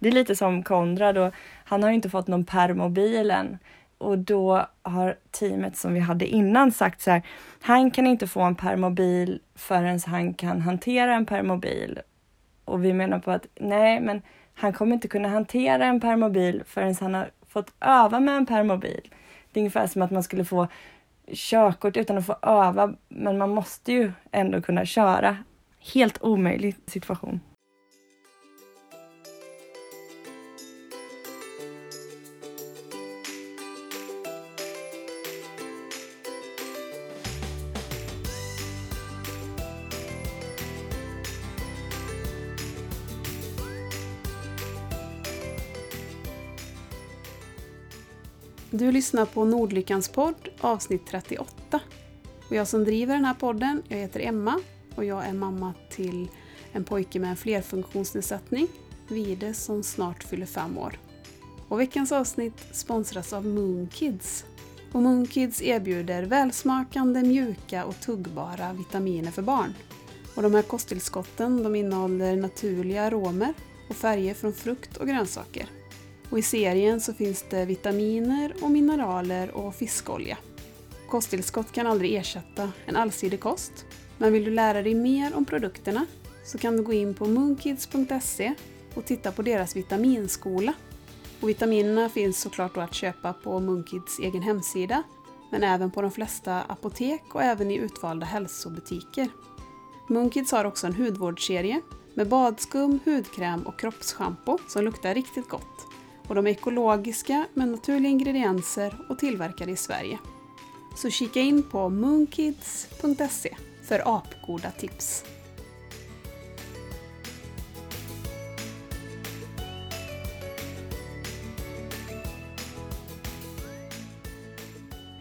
Det är lite som Konrad och han har ju inte fått någon permobil än. Och då har teamet som vi hade innan sagt så här, han kan inte få en permobil förrän han kan hantera en permobil. Och vi menar på att nej, men han kommer inte kunna hantera en permobil förrän han har fått öva med en permobil. Det är ungefär som att man skulle få körkort utan att få öva, men man måste ju ändå kunna köra. Helt omöjlig situation. Du lyssnar på Nordlyckans podd avsnitt 38. Och jag som driver den här podden, jag heter Emma och jag är mamma till en pojke med en flerfunktionsnedsättning, Vide, som snart fyller fem år. Och veckans avsnitt sponsras av Moonkids. Och Moonkids erbjuder välsmakande, mjuka och tuggbara vitaminer för barn. Och de här kosttillskotten de innehåller naturliga aromer och färger från frukt och grönsaker. Och I serien så finns det vitaminer och mineraler och fiskolja. Kosttillskott kan aldrig ersätta en allsidig kost, men vill du lära dig mer om produkterna så kan du gå in på moonkids.se och titta på deras vitaminskola. Och vitaminerna finns såklart att köpa på Moonkids egen hemsida, men även på de flesta apotek och även i utvalda hälsobutiker. Moonkids har också en hudvårdsserie med badskum, hudkräm och kroppsschampo som luktar riktigt gott och de är ekologiska med naturliga ingredienser och tillverkade i Sverige. Så kika in på moonkids.se för apgoda tips.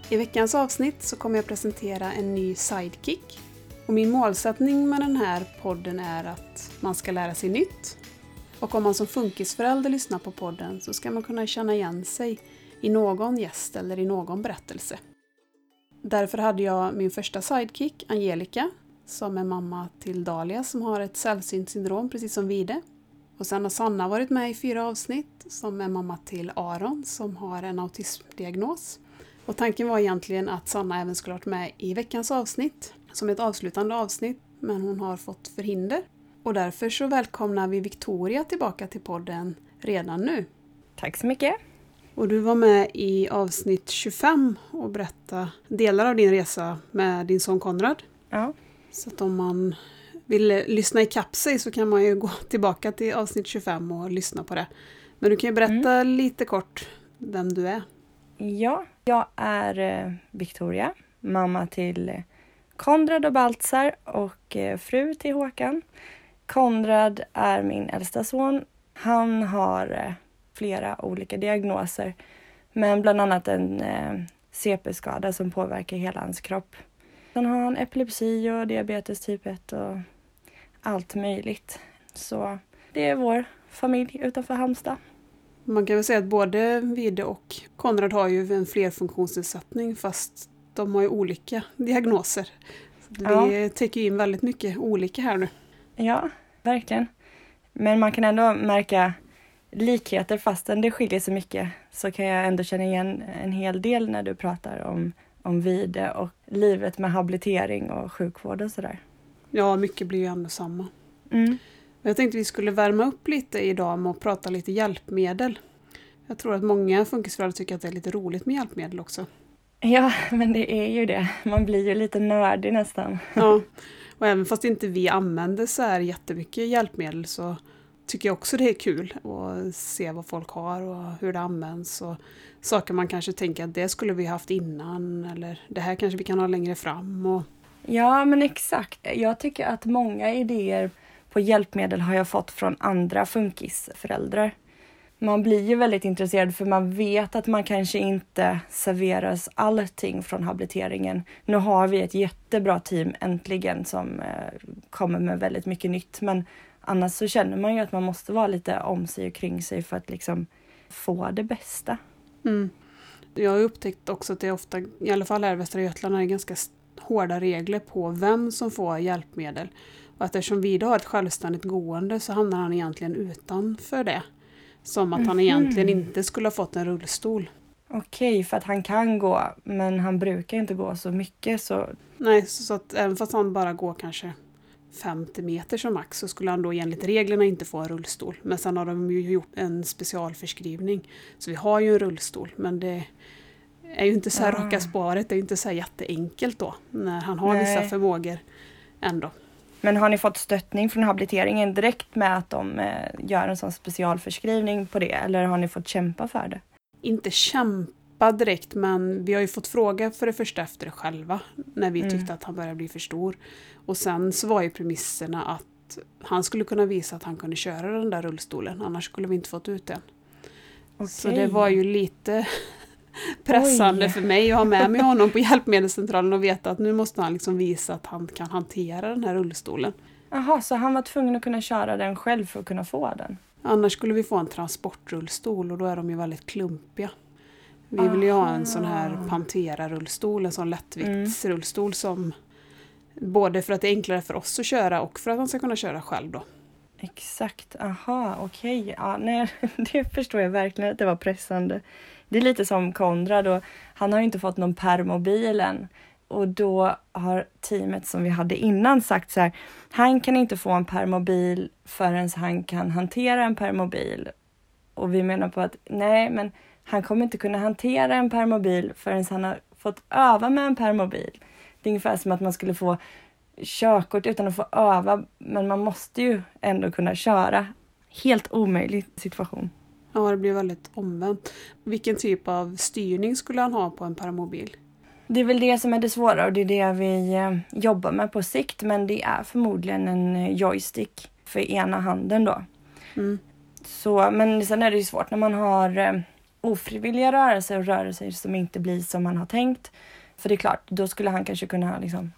I veckans avsnitt så kommer jag presentera en ny sidekick. Och min målsättning med den här podden är att man ska lära sig nytt och om man som funkisförälder lyssnar på podden så ska man kunna känna igen sig i någon gäst eller i någon berättelse. Därför hade jag min första sidekick, Angelica, som är mamma till Dalia som har ett sällsynt syndrom precis som Vide. Och sen har Sanna varit med i fyra avsnitt som är mamma till Aron som har en autismdiagnos. Och tanken var egentligen att Sanna även skulle varit med i veckans avsnitt som ett avslutande avsnitt men hon har fått förhinder och därför så välkomnar vi Victoria tillbaka till podden redan nu. Tack så mycket! Och du var med i avsnitt 25 och berättade delar av din resa med din son Konrad. Ja. Så att om man vill lyssna i sig så kan man ju gå tillbaka till avsnitt 25 och lyssna på det. Men du kan ju berätta mm. lite kort vem du är. Ja, jag är eh, Victoria, mamma till Konrad och Baltzar och eh, fru till Håkan. Konrad är min äldsta son. Han har eh, flera olika diagnoser, men bland annat en eh, CP-skada som påverkar hela hans kropp. Sen har han epilepsi och diabetes typ 1 och allt möjligt. Så det är vår familj utanför Halmstad. Man kan väl säga att både Vide och Konrad har ju en flerfunktionsnedsättning fast de har ju olika diagnoser. Vi ja. täcker in väldigt mycket olika här nu. Ja, verkligen. Men man kan ändå märka likheter fastän det skiljer så mycket så kan jag ändå känna igen en hel del när du pratar om, om vide och livet med habilitering och sjukvård och sådär. Ja, mycket blir ju ändå samma. Mm. Jag tänkte vi skulle värma upp lite idag med att prata lite hjälpmedel. Jag tror att många funkisföräldrar tycker att det är lite roligt med hjälpmedel också. Ja, men det är ju det. Man blir ju lite nördig nästan. Ja, Och även fast inte vi använder så här jättemycket hjälpmedel så tycker jag också det är kul att se vad folk har och hur det används. Och saker man kanske tänker att det skulle vi haft innan eller det här kanske vi kan ha längre fram. Och... Ja men exakt. Jag tycker att många idéer på hjälpmedel har jag fått från andra funkisföräldrar man blir ju väldigt intresserad för man vet att man kanske inte serveras allting från habiliteringen. Nu har vi ett jättebra team äntligen som eh, kommer med väldigt mycket nytt men annars så känner man ju att man måste vara lite om sig och kring sig för att liksom få det bästa. Mm. Jag har upptäckt också att det ofta, i alla fall här i Västra Götaland, är ganska hårda regler på vem som får hjälpmedel. Och att eftersom vi då har ett självständigt gående så hamnar han egentligen utanför det. Som att han Mhm. egentligen inte skulle ha fått en rullstol. Okej, för att han kan gå, men han brukar inte gå så mycket så... Nej, så så att även fast han bara går kanske 50 meter som max så skulle han då enligt reglerna inte få en rullstol. Men sen har de ju gjort en specialförskrivning. Så vi har ju en rullstol men det är ju inte så här Ah. raka spåret, det är ju inte så här jätteenkelt då. När han har Nej. vissa förmågor ändå. Men har ni fått stöttning från habiliteringen direkt med att de eh, gör en sån specialförskrivning på det? Eller har ni fått kämpa för det? Inte kämpa direkt men vi har ju fått fråga för det första efter det själva. När vi Mm. tyckte att han började bli för stor. Och sen så var ju premisserna att han skulle kunna visa att han kunde köra den där rullstolen. Annars skulle vi inte fått ut den. Så Okej. det var ju lite pressande Oj. för mig att ha med mig honom på hjälpmedelscentralen och veta att nu måste han liksom visa att han kan hantera den här rullstolen. Jaha, så han var tvungen att kunna köra den själv för att kunna få den? Annars skulle vi få en transportrullstol och då är de ju väldigt klumpiga. Vi vill ju ha en sån här. Pantera-rullstol, en sån lättviktsrullstol som både för att det är enklare för oss att köra och för att han ska kunna köra själv då. Exakt, aha, okej. Ja, nej, det förstår jag verkligen att det var pressande. Det är lite som Konrad och han har ju inte fått någon permobil än. Och då har teamet som vi hade innan sagt så här, han kan inte få en permobil förrän han kan hantera en permobil. Och vi menar på att nej, men han kommer inte kunna hantera en permobil förrän han har fått öva med en permobil. Det är ungefär som att man skulle få körkort utan att få öva, men man måste ju ändå kunna köra. Helt omöjlig situation. Ja, det blir väldigt omvänt. Vilken typ av styrning skulle han ha på en paramobil? Det är väl det som är det svåra och det är det vi eh, jobbar med på sikt, men det är förmodligen en eh, joystick för ena handen då. Mm. Så, men sen är det ju svårt när man har eh, ofrivilliga rörelser och rörelser som inte blir som man har tänkt. För det är klart, då skulle han kanske kunna liksom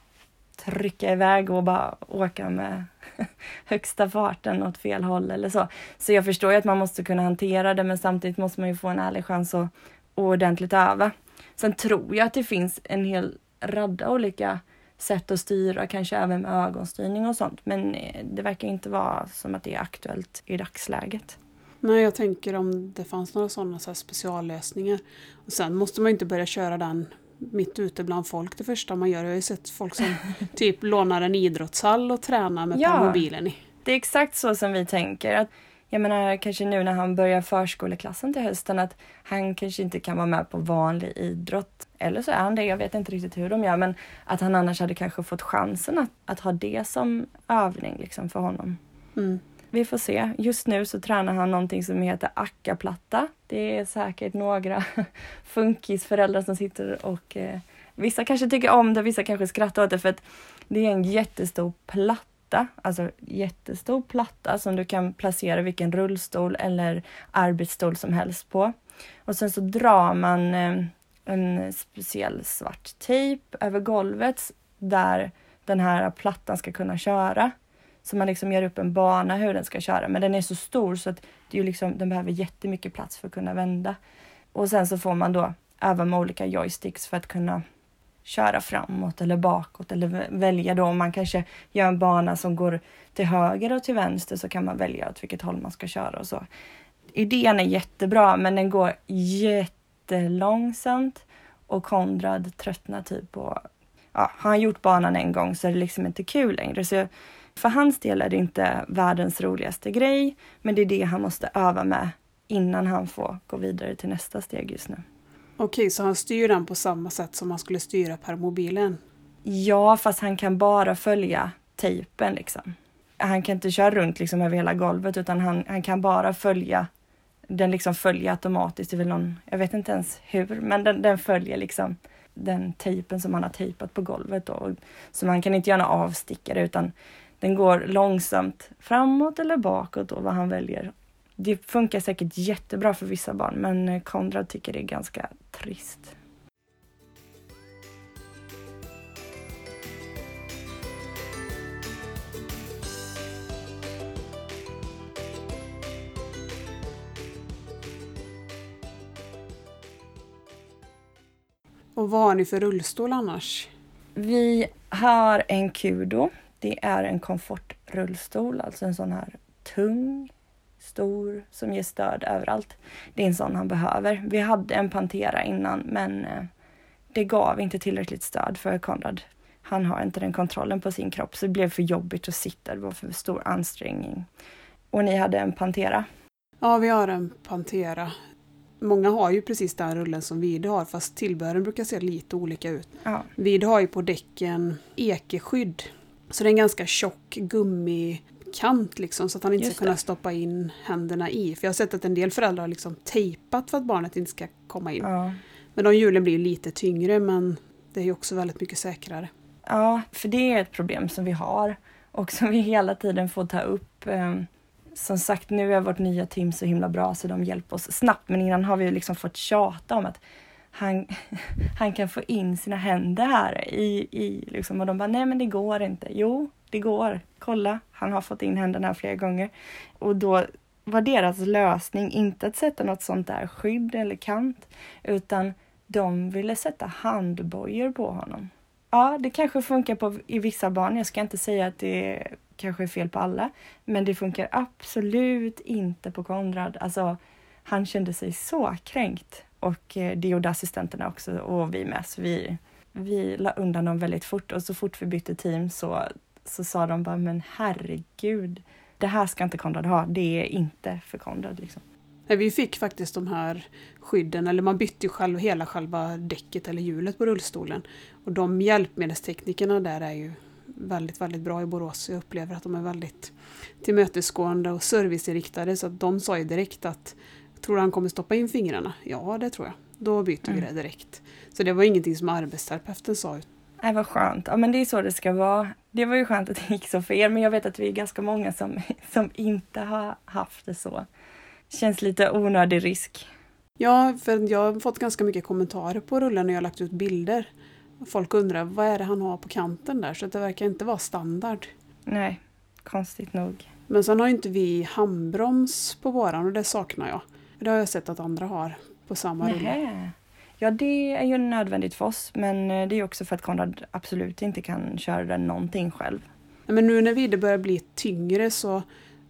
trycka iväg och bara åka med högsta farten åt fel håll eller så. Så jag förstår ju att man måste kunna hantera det men samtidigt måste man ju få en ärlig chans att och ordentligt öva. Sen tror jag att det finns en hel radda olika sätt att styra, kanske även med ögonstyrning och sånt. Men eh, det verkar inte vara som att det är aktuellt i dagsläget. Nej, jag tänker om det fanns några sådana så här speciallösningar. Och sen måste man ju inte börja köra den mitt ute bland folk det första man gör. Jag har ju sett folk som typ lånar en idrottshall och tränar med Ja. mobilen i. Det är exakt så som vi tänker. Att, jag menar kanske nu när han börjar förskoleklassen till hösten att han kanske inte kan vara med på vanlig idrott. Eller så är han det, jag vet inte riktigt hur de gör. Men att han annars hade kanske fått chansen att, att ha det som övning liksom för honom. Mm. Vi får se. Just nu så tränar han någonting som heter ackaplatta. Det är säkert några funkisföräldrar som sitter och eh, vissa kanske tycker om det, vissa kanske skrattar åt det för att det är en jättestor platta, alltså jättestor platta som du kan placera vilken rullstol eller arbetsstol som helst på. Och sen så drar man eh, en speciell svart tejp över golvet där den här plattan ska kunna köra. Så man liksom gör upp en bana hur den ska köra. Men den är så stor så att det är liksom, den behöver jättemycket plats för att kunna vända. Och sen så får man då öva med olika joysticks för att kunna köra framåt eller bakåt eller välja då om man kanske gör en bana som går till höger och till vänster så kan man välja åt vilket håll man ska köra och så. Idén är jättebra men den går jättelångsamt och Konrad tröttnar typ på, ja, har han gjort banan en gång så är det liksom inte kul längre. Så jag, för hans del är det inte världens roligaste grej, men det är det han måste öva med innan han får gå vidare till nästa steg just nu. Okej, så han styr den på samma sätt som man skulle styra per mobilen? Ja, fast han kan bara följa tejpen liksom. Han kan inte köra runt liksom över hela golvet utan han, han kan bara följa den liksom följer automatiskt. Det någon, jag vet inte ens hur, men den, den följer liksom den tejpen som han har tejpat på golvet då. Så man kan inte göra några avstickare utan den går långsamt framåt eller bakåt då vad han väljer. Det funkar säkert jättebra för vissa barn men Konrad tycker det är ganska trist. Och vad har ni för rullstol annars? Vi har en Kudo. Det är en komfortrullstol, alltså en sån här tung stor, som ger stöd överallt. Det är en sån han behöver. Vi hade en Pantera innan men eh, det gav inte tillräckligt stöd för Konrad. Han har inte den kontrollen på sin kropp så det blev för jobbigt att sitta, det var för stor ansträngning. Och ni hade en Pantera? Ja, vi har en Pantera. Många har ju precis den rullen som Vide har fast tillbehören brukar se lite olika ut. Ja. Vide har ju på däcken ekeskydd. Så det är en ganska tjock gummikant liksom så att han inte Just ska kunna det. stoppa in händerna i. För jag har sett att en del föräldrar har liksom tejpat för att barnet inte ska komma in. Ja. Men de hjulen blir lite tyngre men det är ju också väldigt mycket säkrare. Ja, för det är ett problem som vi har och som vi hela tiden får ta upp. Ehm, Som sagt, nu är vårt nya team så himla bra så de hjälper oss snabbt, men innan har vi liksom fått tjata om att han, han kan få in sina händer här i, i liksom, och de bara nej men det går inte. Jo, det går. Kolla, han har fått in händerna här flera gånger. Och då var deras lösning inte att sätta något sånt där skydd eller kant, utan de ville sätta handbojor på honom. Ja, det kanske funkar på, i vissa barn. Jag ska inte säga att det kanske är fel på alla, men det funkar absolut inte på Konrad. Alltså, han kände sig så kränkt och eh, det gjorde assistenterna också och vi med. Så vi, vi la undan dem väldigt fort och så fort vi bytte team så, så sa de bara, men herregud, det här ska inte Konrad ha. Det är inte för Konrad. Liksom. Nej, Vi fick faktiskt de här skydden, eller man bytte ju själv hela själva däcket eller hjulet på rullstolen. Och de hjälpmedelsteknikerna där är ju väldigt, väldigt bra i Borås. Jag upplever att de är väldigt tillmötesgående och serviceinriktade så att de sa ju direkt att Tror du han kommer stoppa in fingrarna? Ja, det tror jag. Då byter vi Mm. det direkt. Så det var ingenting som arbetsterapeuten sa. Nej, vad skönt. Ja, men det är så det ska vara. Det var ju skönt att det gick så för er, men jag vet att vi är ganska många som, som inte har haft det så. Känns lite onödig risk. Ja, för jag har fått ganska mycket kommentarer på rullen när jag har lagt ut bilder. Folk undrar vad är det han har på kanten där, så det verkar inte vara standard. Nej, konstigt nog. Men sen har inte vi handbroms på våran och det saknar jag. Det har jag sett att andra har på samma rulle. Nähä. Ja, det är ju nödvändigt för oss, men eh, det är också för att Konrad absolut inte kan köra den någonting själv. Men nu när Vide börjar bli tyngre så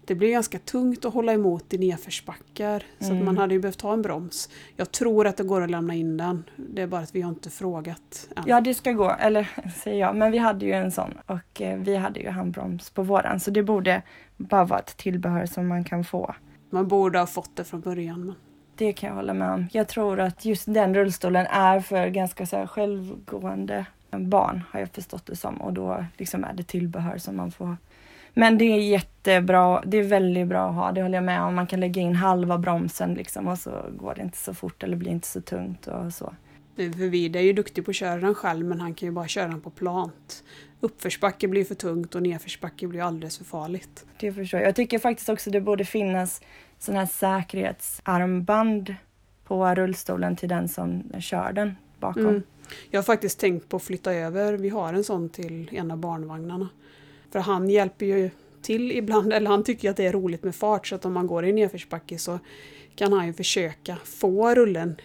det blir ganska tungt att hålla emot i nedförsbackar. Så att Mm. man hade ju behövt ha en broms. Jag tror att det går att lämna in den. Det är bara att vi har inte frågat än. Ja, det ska gå, eller säger jag, men vi hade ju en sån och eh, vi hade ju handbroms på våran, så det borde bara vara ett tillbehör som man kan få. Man borde ha fått det från början. Men... Det kan jag hålla med om. Jag tror att just den rullstolen är för ganska så här självgående barn, har jag förstått det som. Och då liksom är det tillbehör som man får. Men det är jättebra. Det är väldigt bra att ha, det håller jag med om. Man kan lägga in halva bromsen liksom och så går det inte så fort eller blir inte så tungt och så. För Vide är ju duktig på att köra den själv men han kan ju bara köra den på plant. Uppförsbacke blir för tungt och nedförsbacke blir alldeles för farligt. Det förstår jag. Jag tycker faktiskt också det borde finnas sån här säkerhetsarmband på rullstolen till den som kör den bakom. Mm. Jag har faktiskt tänkt på att flytta över, vi har en sån till en av barnvagnarna. För han hjälper ju till ibland, eller han tycker att det är roligt med fart så att om man går i nedförsbacke så kan han ju försöka få rullen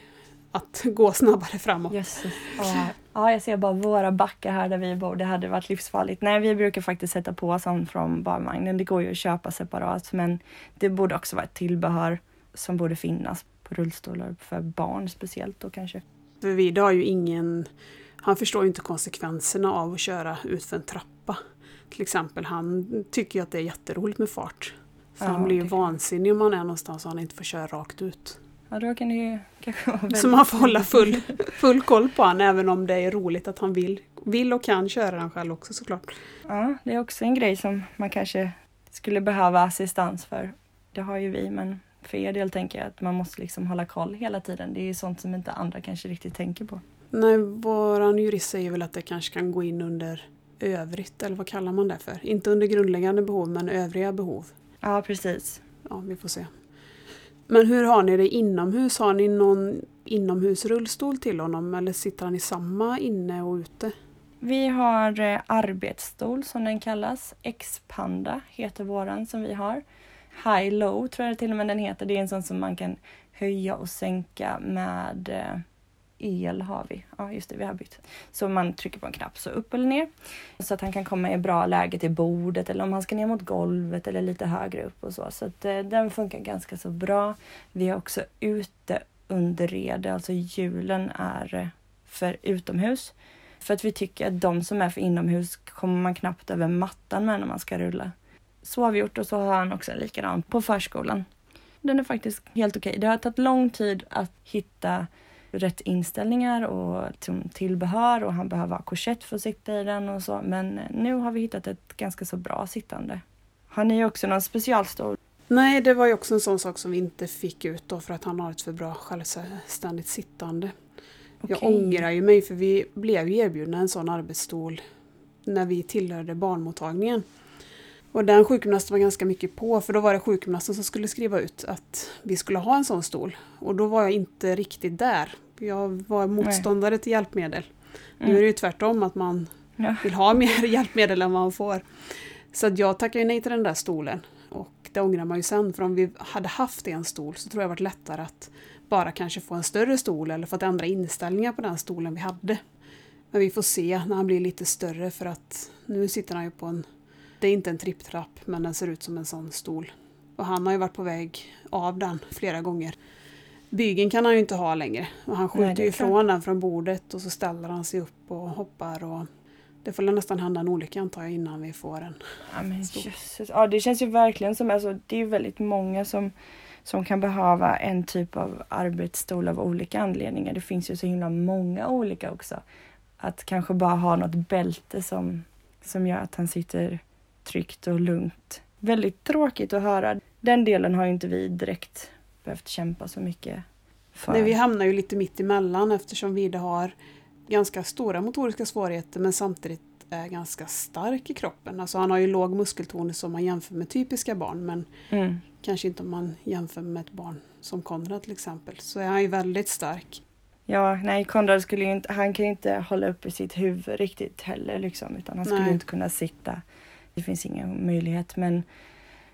att gå snabbare framåt. Jösses. Ja. ja, jag ser bara våra backar här där vi bor. Det hade varit livsfarligt. Nej, vi brukar faktiskt sätta på sånt från barnvagnen. Det går ju att köpa separat, men det borde också vara ett tillbehör som borde finnas på rullstolar för barn speciellt då kanske. För Vide har ju ingen, han förstår ju inte konsekvenserna av att köra ut för en trappa. Till exempel, han tycker ju att det är jätteroligt med fart. För Ja, han blir ju det- vansinnig om man är någonstans och han inte får köra rakt ut. Ja, då kan det ju kanske vara väldigt... Så man får hålla full, full koll på han även om det är roligt att han vill, vill och kan köra den själv också såklart. Ja, det är också en grej som man kanske skulle behöva assistans för. Det har ju vi, men för er del tänker jag att man måste liksom hålla koll hela tiden. Det är ju sånt som inte andra kanske riktigt tänker på. Nej, våran jurist säger väl att det kanske kan gå in under övrigt, eller vad kallar man det för? Inte under grundläggande behov, men övriga behov. Ja, precis. Ja, vi får se. Men hur har ni det inomhus? Har ni någon inomhusrullstol till honom eller sitter han i samma inne och ute? Vi har eh, arbetsstol som den kallas. X-panda heter våran som vi har. High low tror jag till och med den heter. Det är en sån som man kan höja och sänka med eh, el har vi. Ja, just det, vi har bytt. Så man trycker på en knapp, så upp eller ner. Så att han kan komma i bra läge till bordet eller om han ska ner mot golvet eller lite högre upp och så. Så att eh, den funkar ganska så bra. Vi har också ute underrede, alltså hjulen är eh, för utomhus. För att vi tycker att de som är för inomhus kommer man knappt över mattan med när man ska rulla. Så har vi gjort och så har han också likadan på förskolan. Den är faktiskt helt okej. Det har tagit lång tid att hitta rätt inställningar och tillbehör och han behöver ha korsett för att sitta i den och så. Men nu har vi hittat ett ganska så bra sittande. Har ni också någon specialstol? Nej, det var ju också en sån sak som vi inte fick ut då för att han har ett för bra självständigt sittande. Okay. Jag ångrar ju mig för vi blev ju erbjudna en sån arbetsstol när vi tillhörde barnmottagningen. Och den sjukgymnasten var ganska mycket på för då var det sjukgymnasten som skulle skriva ut att vi skulle ha en sån stol. Och då var jag inte riktigt där. Jag var motståndare Nej. till hjälpmedel. Mm. Nu är det ju tvärtom att man ja. vill ha mer hjälpmedel än man får. Så jag tackade nej till den där stolen. Och det ångrar man ju sen för om vi hade haft en stol så tror jag det varit lättare att bara kanske få en större stol eller fått ändra inställningar på den stolen vi hade. Men vi får se när han blir lite större för att nu sitter han ju på en, det är inte en tripptrapp men den ser ut som en sån stol. Och han har ju varit på väg av den flera gånger. Bygeln kan han ju inte ha längre. Och han skjuter ju ifrån den från bordet och så ställer han sig upp och hoppar. Och det får nästan hända en olycka antar jag innan vi får en ja, men Jesus. ja det känns ju verkligen som, alltså, det är väldigt många som som kan behöva en typ av arbetsstol av olika anledningar. Det finns ju så himla många olika också. Att kanske bara ha något bälte som, som gör att han sitter tryggt och lugnt. Väldigt tråkigt att höra. Den delen har inte vi direkt behövt kämpa så mycket för. Nej, vi hamnar ju lite mitt emellan eftersom Vide har ganska stora motoriska svårigheter men samtidigt är ganska stark i kroppen. Alltså han har ju låg muskeltonus som man jämför med typiska barn men mm. kanske inte om man jämför med ett barn som Konrad till exempel. Så är han ju väldigt stark. Ja, nej Konrad skulle ju inte, han kan ju inte hålla uppe sitt huvud riktigt heller liksom utan han skulle nej. inte kunna sitta. Det finns ingen möjlighet men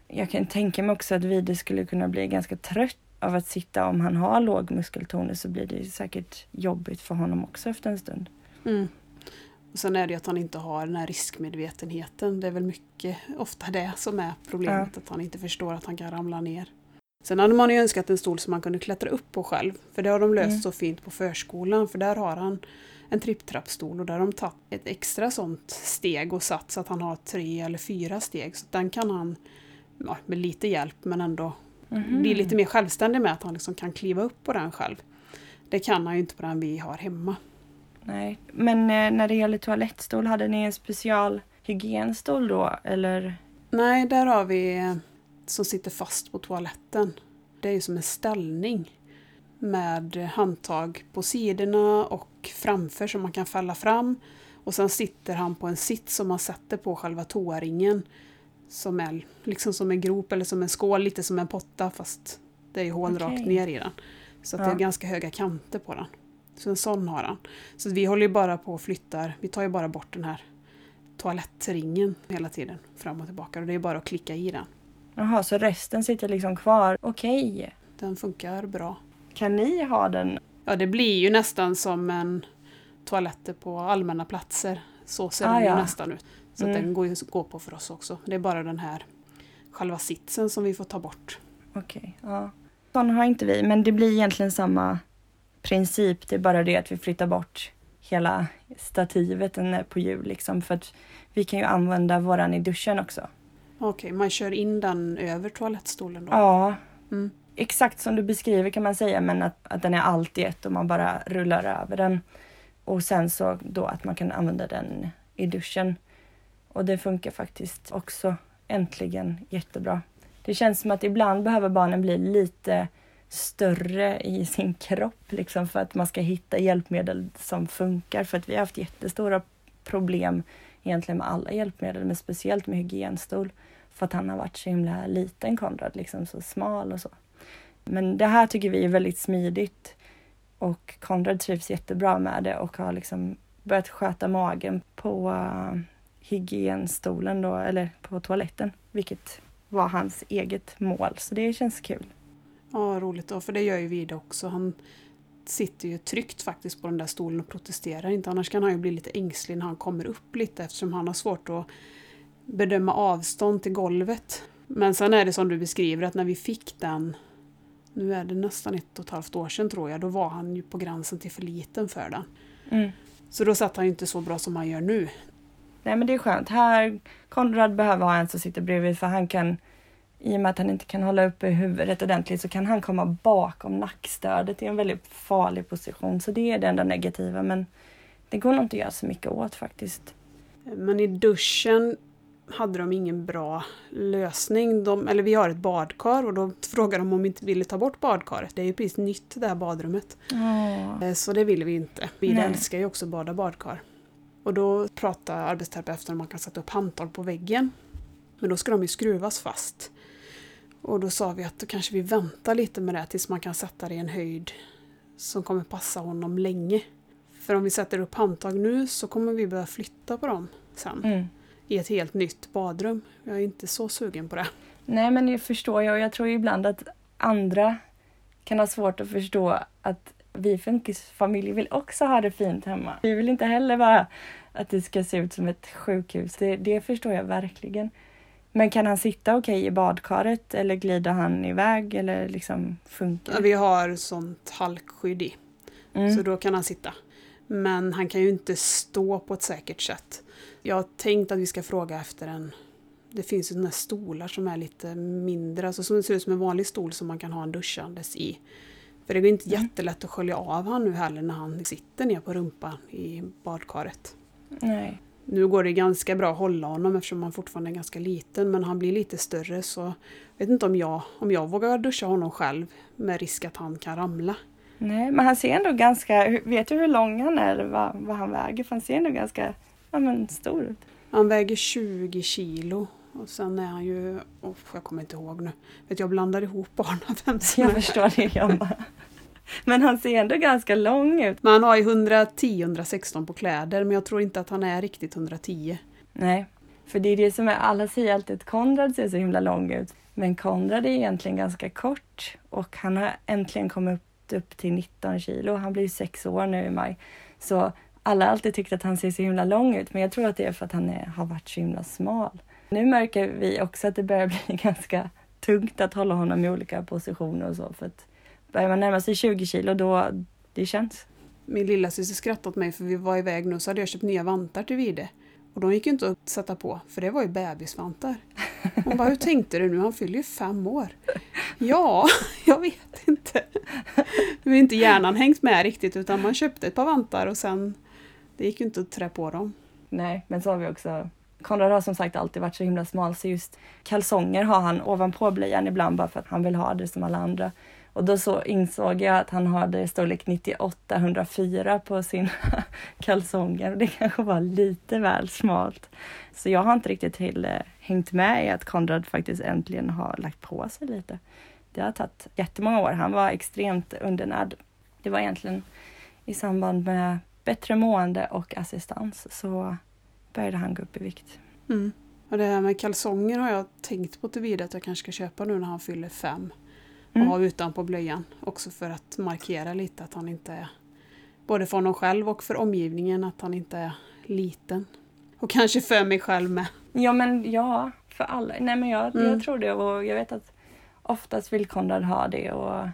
jag kan tänka mig också att Vide skulle kunna bli ganska trött av att sitta om han har låg muskeltonus så blir det säkert jobbigt för honom också efter en stund. Mm. Och sen är det ju att han inte har den här riskmedvetenheten. Det är väl mycket ofta det som är problemet, ja. att han inte förstår att han kan ramla ner. Sen hade man ju önskat en stol som man kunde klättra upp på själv. För det har de löst mm. så fint på förskolan, för där har han en tripptrappstol och där har de tagit ett extra sånt steg och satt så att han har tre eller fyra steg. Så den kan han, ja, med lite hjälp, men ändå mm. bli lite mer självständig med att han liksom kan kliva upp på den själv. Det kan han ju inte på den vi har hemma. Nej, men eh, när det gäller toalettstol, hade ni en special hygienstol då eller? Nej, där har vi som sitter fast på toaletten. Det är ju som en ställning med handtag på sidorna och framför som man kan fälla fram. Och sen sitter han på en sits som man sätter på själva toaringen. Som är liksom som en grop eller som en skål, lite som en potta fast det är ju hål okay. rakt ner i den. Så ja. det är ganska höga kanter på den. Så en sån har han. Så vi håller ju bara på och flyttar, vi tar ju bara bort den här toalettringen hela tiden fram och tillbaka och det är bara att klicka i den. Jaha, så resten sitter liksom kvar? Okej. Okay. Den funkar bra. Kan ni ha den? Ja, det blir ju nästan som en toaletter på allmänna platser. Så ser ah, den ju ja. nästan ut. Så mm. den går ju att gå på för oss också. Det är bara den här själva sitsen som vi får ta bort. Okej, okay, ja. Sån har inte vi, men det blir egentligen samma princip. Det är bara det att vi flyttar bort hela stativet på hjul liksom för att vi kan ju använda våran i duschen också. Okej, okay, man kör in den över toalettstolen då? Ja. Mm. Exakt som du beskriver kan man säga men att, att den är allt i ett och man bara rullar över den. Och sen så då att man kan använda den i duschen. Och det funkar faktiskt också äntligen jättebra. Det känns som att ibland behöver barnen bli lite större i sin kropp liksom för att man ska hitta hjälpmedel som funkar. För att vi har haft jättestora problem egentligen med alla hjälpmedel, men speciellt med hygienstol. För att han har varit så himla liten, Konrad, liksom så smal och så. Men det här tycker vi är väldigt smidigt. Och Konrad trivs jättebra med det och har liksom börjat sköta magen på uh, hygienstolen då, eller på toaletten, vilket var hans eget mål. Så det känns kul. Ja, roligt då, för det gör ju vi det också. Han sitter ju tryggt faktiskt på den där stolen och protesterar inte. Annars kan han ju bli lite ängslig när han kommer upp lite eftersom han har svårt att bedöma avstånd till golvet. Men sen är det som du beskriver att när vi fick den, nu är det nästan ett och ett halvt år sedan tror jag, då var han ju på gränsen till för liten för den. Mm. Så då satt han ju inte så bra som han gör nu. Nej men det är skönt. Här, Konrad behöver ha en som sitter bredvid för han kan, i och med att han inte kan hålla uppe huvudet ordentligt så kan han komma bakom nackstödet i en väldigt farlig position. Så det är det enda negativa men det går nog inte att göra så mycket åt faktiskt. Men i duschen hade de ingen bra lösning. De, eller vi har ett badkar och då frågade de om vi inte ville ta bort badkaret. Det är ju precis nytt det här badrummet. Oh. Så det ville vi inte. Vi Nej. älskar ju också att bada badkar. Och då pratade arbetsterapeuten om man kan sätta upp handtag på väggen. Men då ska de ju skruvas fast. Och då sa vi att då kanske vi väntar lite med det tills man kan sätta det i en höjd som kommer passa honom länge. För om vi sätter upp handtag nu så kommer vi behöva flytta på dem sen. Mm. I ett helt nytt badrum. Jag är inte så sugen på det. Nej men det förstår jag och jag tror ibland att andra kan ha svårt att förstå att vi funkisfamiljer vill också ha det fint hemma. Vi vill inte heller bara att det ska se ut som ett sjukhus. Det, det förstår jag verkligen. Men kan han sitta okej i badkaret eller glider han iväg eller liksom funkar? Vi har sånt halkskydd i. Mm. Så då kan han sitta. Men han kan ju inte stå på ett säkert sätt. Jag har tänkt att vi ska fråga efter en... Det finns ju sådana här stolar som är lite mindre, alltså som ser ut som en vanlig stol som man kan ha en duschandes i. För det går inte Mm. jättelätt att skölja av han nu heller när han sitter ner på rumpan i badkaret. Nej. Nu går det ganska bra att hålla honom eftersom han fortfarande är ganska liten men han blir lite större så jag vet inte om jag, om jag vågar duscha honom själv med risk att han kan ramla. Nej, men han ser ändå ganska... Vet du hur lång han är eller vad, vad han väger? För han ser ändå ganska ja, men stor. Han väger 20 kilo och sen är han ju, oh, jag kommer inte ihåg nu, vet jag blandar ihop barnen vem som Jag förstår det jag med. Men han ser ändå ganska lång ut. Men han har ju 110-116 på kläder men jag tror inte att han är riktigt 110. Nej, för det är det som är, alla säger alltid att Konrad ser så himla lång ut. Men Konrad är egentligen ganska kort och han har äntligen kommit upp, upp till 19 kilo. Han blir ju sex år nu i maj. Så alla har alltid tyckt att han ser så himla lång ut, men jag tror att det är för att han är, har varit så himla smal. Nu märker vi också att det börjar bli ganska tungt att hålla honom i olika positioner och så. För att börjar man närma sig 20 kilo då, det känns. Min lilla syster skrattade åt mig för vi var iväg nu så hade jag köpt nya vantar till Vide. Och de gick ju inte att sätta på för det var ju bebisvantar. Hon bara, hur tänkte du nu? Han fyller ju fem år. Ja, jag vet inte. Nu är inte hjärnan hängt med riktigt utan man köpte ett par vantar och sen det gick ju inte att trä på dem. Nej, men så har vi också Konrad har som sagt alltid varit så himla smal så just kalsonger har han ovanpå blöjan ibland bara för att han vill ha det som alla andra. Och då så insåg jag att han hade storlek 98 104 på sina kalsonger och det kanske var lite väl smalt. Så jag har inte riktigt till, eh, hängt med i att Konrad faktiskt äntligen har lagt på sig lite. Det har tagit jättemånga år. Han var extremt undernärd. Det var egentligen i samband med bättre mående och assistans så började han gå upp i vikt. Mm. Och det här med kalsonger har jag tänkt på till vidare att jag kanske ska köpa nu när han fyller fem. Och Mm. ha utanpå blöjan. Också för att markera lite att han inte är, både för honom själv och för omgivningen, att han inte är liten. Och kanske för mig själv med. Ja men ja, för alla. Nej men jag, Mm. jag tror det och jag vet att oftast vill Konrad ha det och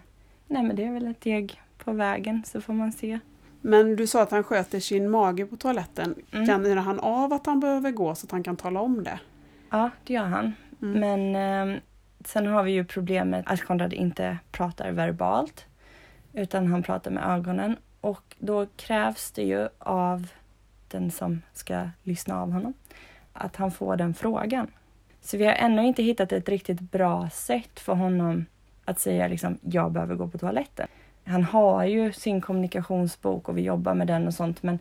nej men det är väl ett steg på vägen så får man se. Men du sa att han sköter sin mage på toaletten. Mm. Känner han av att han behöver gå så att han kan tala om det? Ja, det gör han. Mm. Men eh, sen har vi ju problemet att Konrad inte pratar verbalt utan han pratar med ögonen och då krävs det ju av den som ska lyssna av honom att han får den frågan. Så vi har ännu inte hittat ett riktigt bra sätt för honom att säga liksom jag behöver gå på toaletten. Han har ju sin kommunikationsbok och vi jobbar med den och sånt men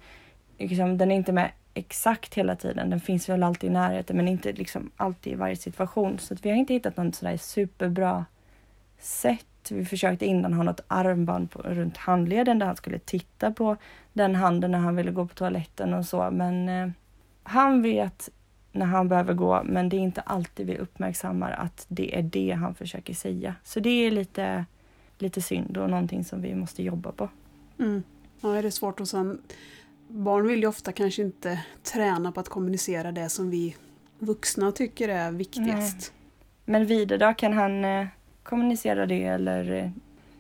liksom, den är inte med exakt hela tiden. Den finns väl alltid i närheten men inte liksom alltid i varje situation. Så att vi har inte hittat något sådär superbra sätt. Vi försökte innan ha något armband på, runt handleden där han skulle titta på den handen när han ville gå på toaletten och så. Men eh, han vet när han behöver gå men det är inte alltid vi uppmärksammar att det är det han försöker säga. Så det är lite, lite synd och någonting som vi måste jobba på. Mm. Ja, det är svårt och sen barn vill ju ofta kanske inte träna på att kommunicera det som vi vuxna tycker är viktigast. Men Vide då, kan han eh, kommunicera det eller?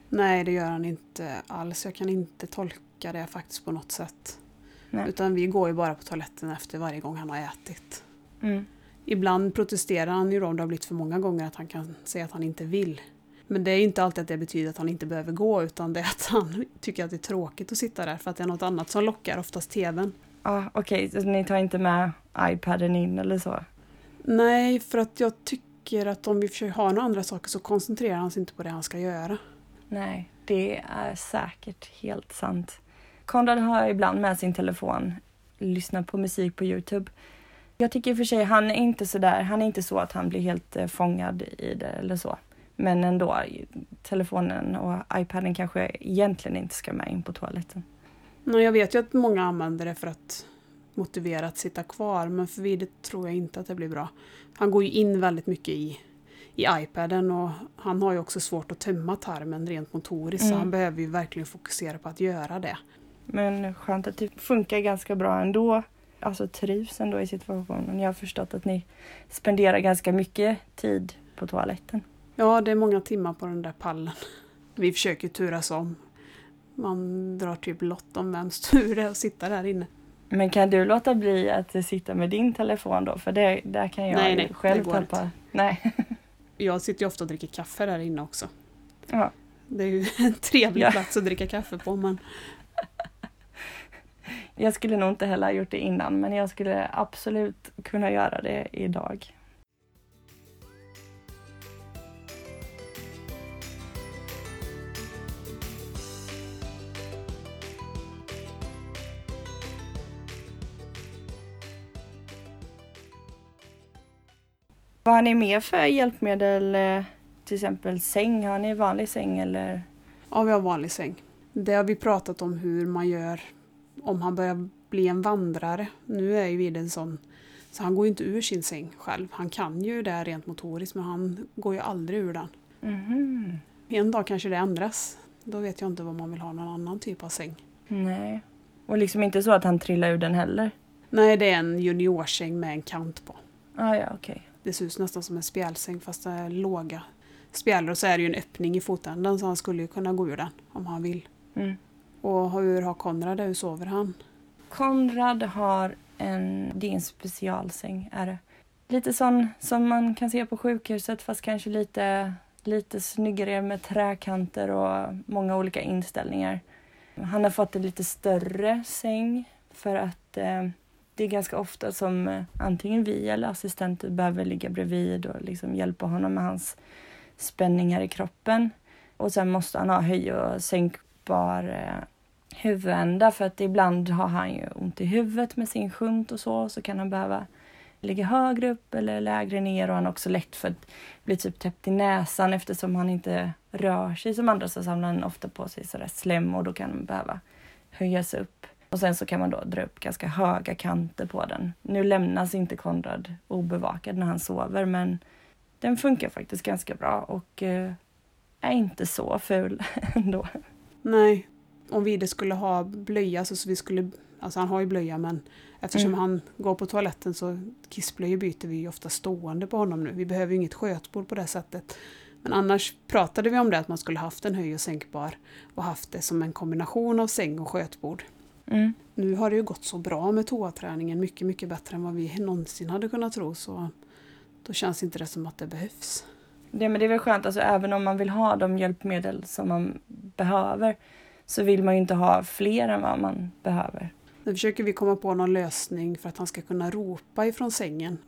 Nej, det gör han inte alls. Jag kan inte tolka det faktiskt på något sätt. Nej. Utan vi går ju bara på toaletten efter varje gång han har ätit. Mm. Ibland protesterar han ju då om det har blivit för många gånger att han kan säga att han inte vill. Men det är inte alltid att det betyder att han inte behöver gå utan det är att han tycker att det är tråkigt att sitta där för att det är något annat som lockar, oftast TVn. Ja, okej, så ni tar inte med iPaden in eller så? Nej, för att jag tycker att om vi försöker ha några andra saker så koncentrerar han sig inte på det han ska göra. Nej, det är säkert helt sant. Konrad har ibland med sin telefon, lyssnar på musik på Youtube. Jag tycker i och för sig, han är inte så där, han är inte så att han blir helt eh, fångad i det eller så. Men ändå, telefonen och iPaden kanske egentligen inte ska med in på toaletten. Nej, jag vet ju att många använder det för att motivera att sitta kvar men för Vide tror jag inte att det blir bra. Han går ju in väldigt mycket i, i iPaden och han har ju också svårt att tömma tarmen rent motoriskt så Mm. han behöver ju verkligen fokusera på att göra det. Men skönt att det funkar ganska bra ändå. Alltså trivs ändå i situationen. Jag har förstått att ni spenderar ganska mycket tid på toaletten. Ja, det är många timmar på den där pallen. Vi försöker turas om. Man drar typ lott om vems tur det är att sitta där inne. Men kan du låta bli att sitta med din telefon då? För det, där kan jag Nej, nej, det själv går tappa. Nej. Jag sitter ju ofta och dricker kaffe där inne också. Ja. Det är ju en trevlig Ja. plats att dricka kaffe på men Jag skulle nog inte heller ha gjort det innan men jag skulle absolut kunna göra det idag. Vad har ni mer för hjälpmedel? eh, Till exempel säng, har ni vanlig säng eller? Ja, vi har vanlig säng. Det har vi pratat om hur man gör om han börjar bli en vandrare. Nu är ju Vide en sån, så han går ju inte ur sin säng själv. Han kan ju det rent motoriskt men han går ju aldrig ur den. Mhm. En dag kanske det ändras. Då vet jag inte vad man vill ha någon annan typ av säng. Nej. Och liksom inte så att han trillar ur den heller? Nej, det är en juniorsäng med en kant på. Ah, ja, okej. Det ser ut nästan som en spjälsäng fast det är låga spjälor och så är det ju en öppning i fotändan så han skulle ju kunna gå ur den om han vill. Mm. Och hur har Konrad det? Hur sover han? Konrad har en, det är en specialsäng är det. Lite sån som man kan se på sjukhuset fast kanske lite, lite snyggare med träkanter och många olika inställningar. Han har fått en lite större säng för att eh, det är ganska ofta som eh, antingen vi eller assistenter behöver ligga bredvid och liksom hjälpa honom med hans spänningar i kroppen. Och sen måste han ha höj och sänkbar eh, huvudända för att ibland har han ju ont i huvudet med sin shunt och så. Så kan han behöva ligga högre upp eller lägre ner och han har också lätt för att bli typ täppt i näsan eftersom han inte rör sig som andra så samlar han ofta på sig sådär slem och då kan han behöva höja sig upp. Och sen så kan man då dra upp ganska höga kanter på den. Nu lämnas inte Konrad obevakad när han sover men den funkar faktiskt ganska bra och eh, är inte så ful ändå. Nej, om Vide skulle ha blöja så, så vi skulle, alltså han har ju blöja men eftersom Mm. han går på toaletten så kissblöjor byter vi ju ofta stående på honom nu. Vi behöver ju inget skötbord på det sättet. Men annars pratade vi om det att man skulle haft en höj och sänkbar och haft det som en kombination av säng och skötbord. Mm. Nu har det ju gått så bra med toaträningen, mycket, mycket bättre än vad vi någonsin hade kunnat tro så då känns inte det som att det behövs. Det, men det är väl skönt, alltså, även om man vill ha de hjälpmedel som man behöver så vill man ju inte ha fler än vad man behöver. Nu försöker vi komma på någon lösning för att han ska kunna ropa ifrån sängen.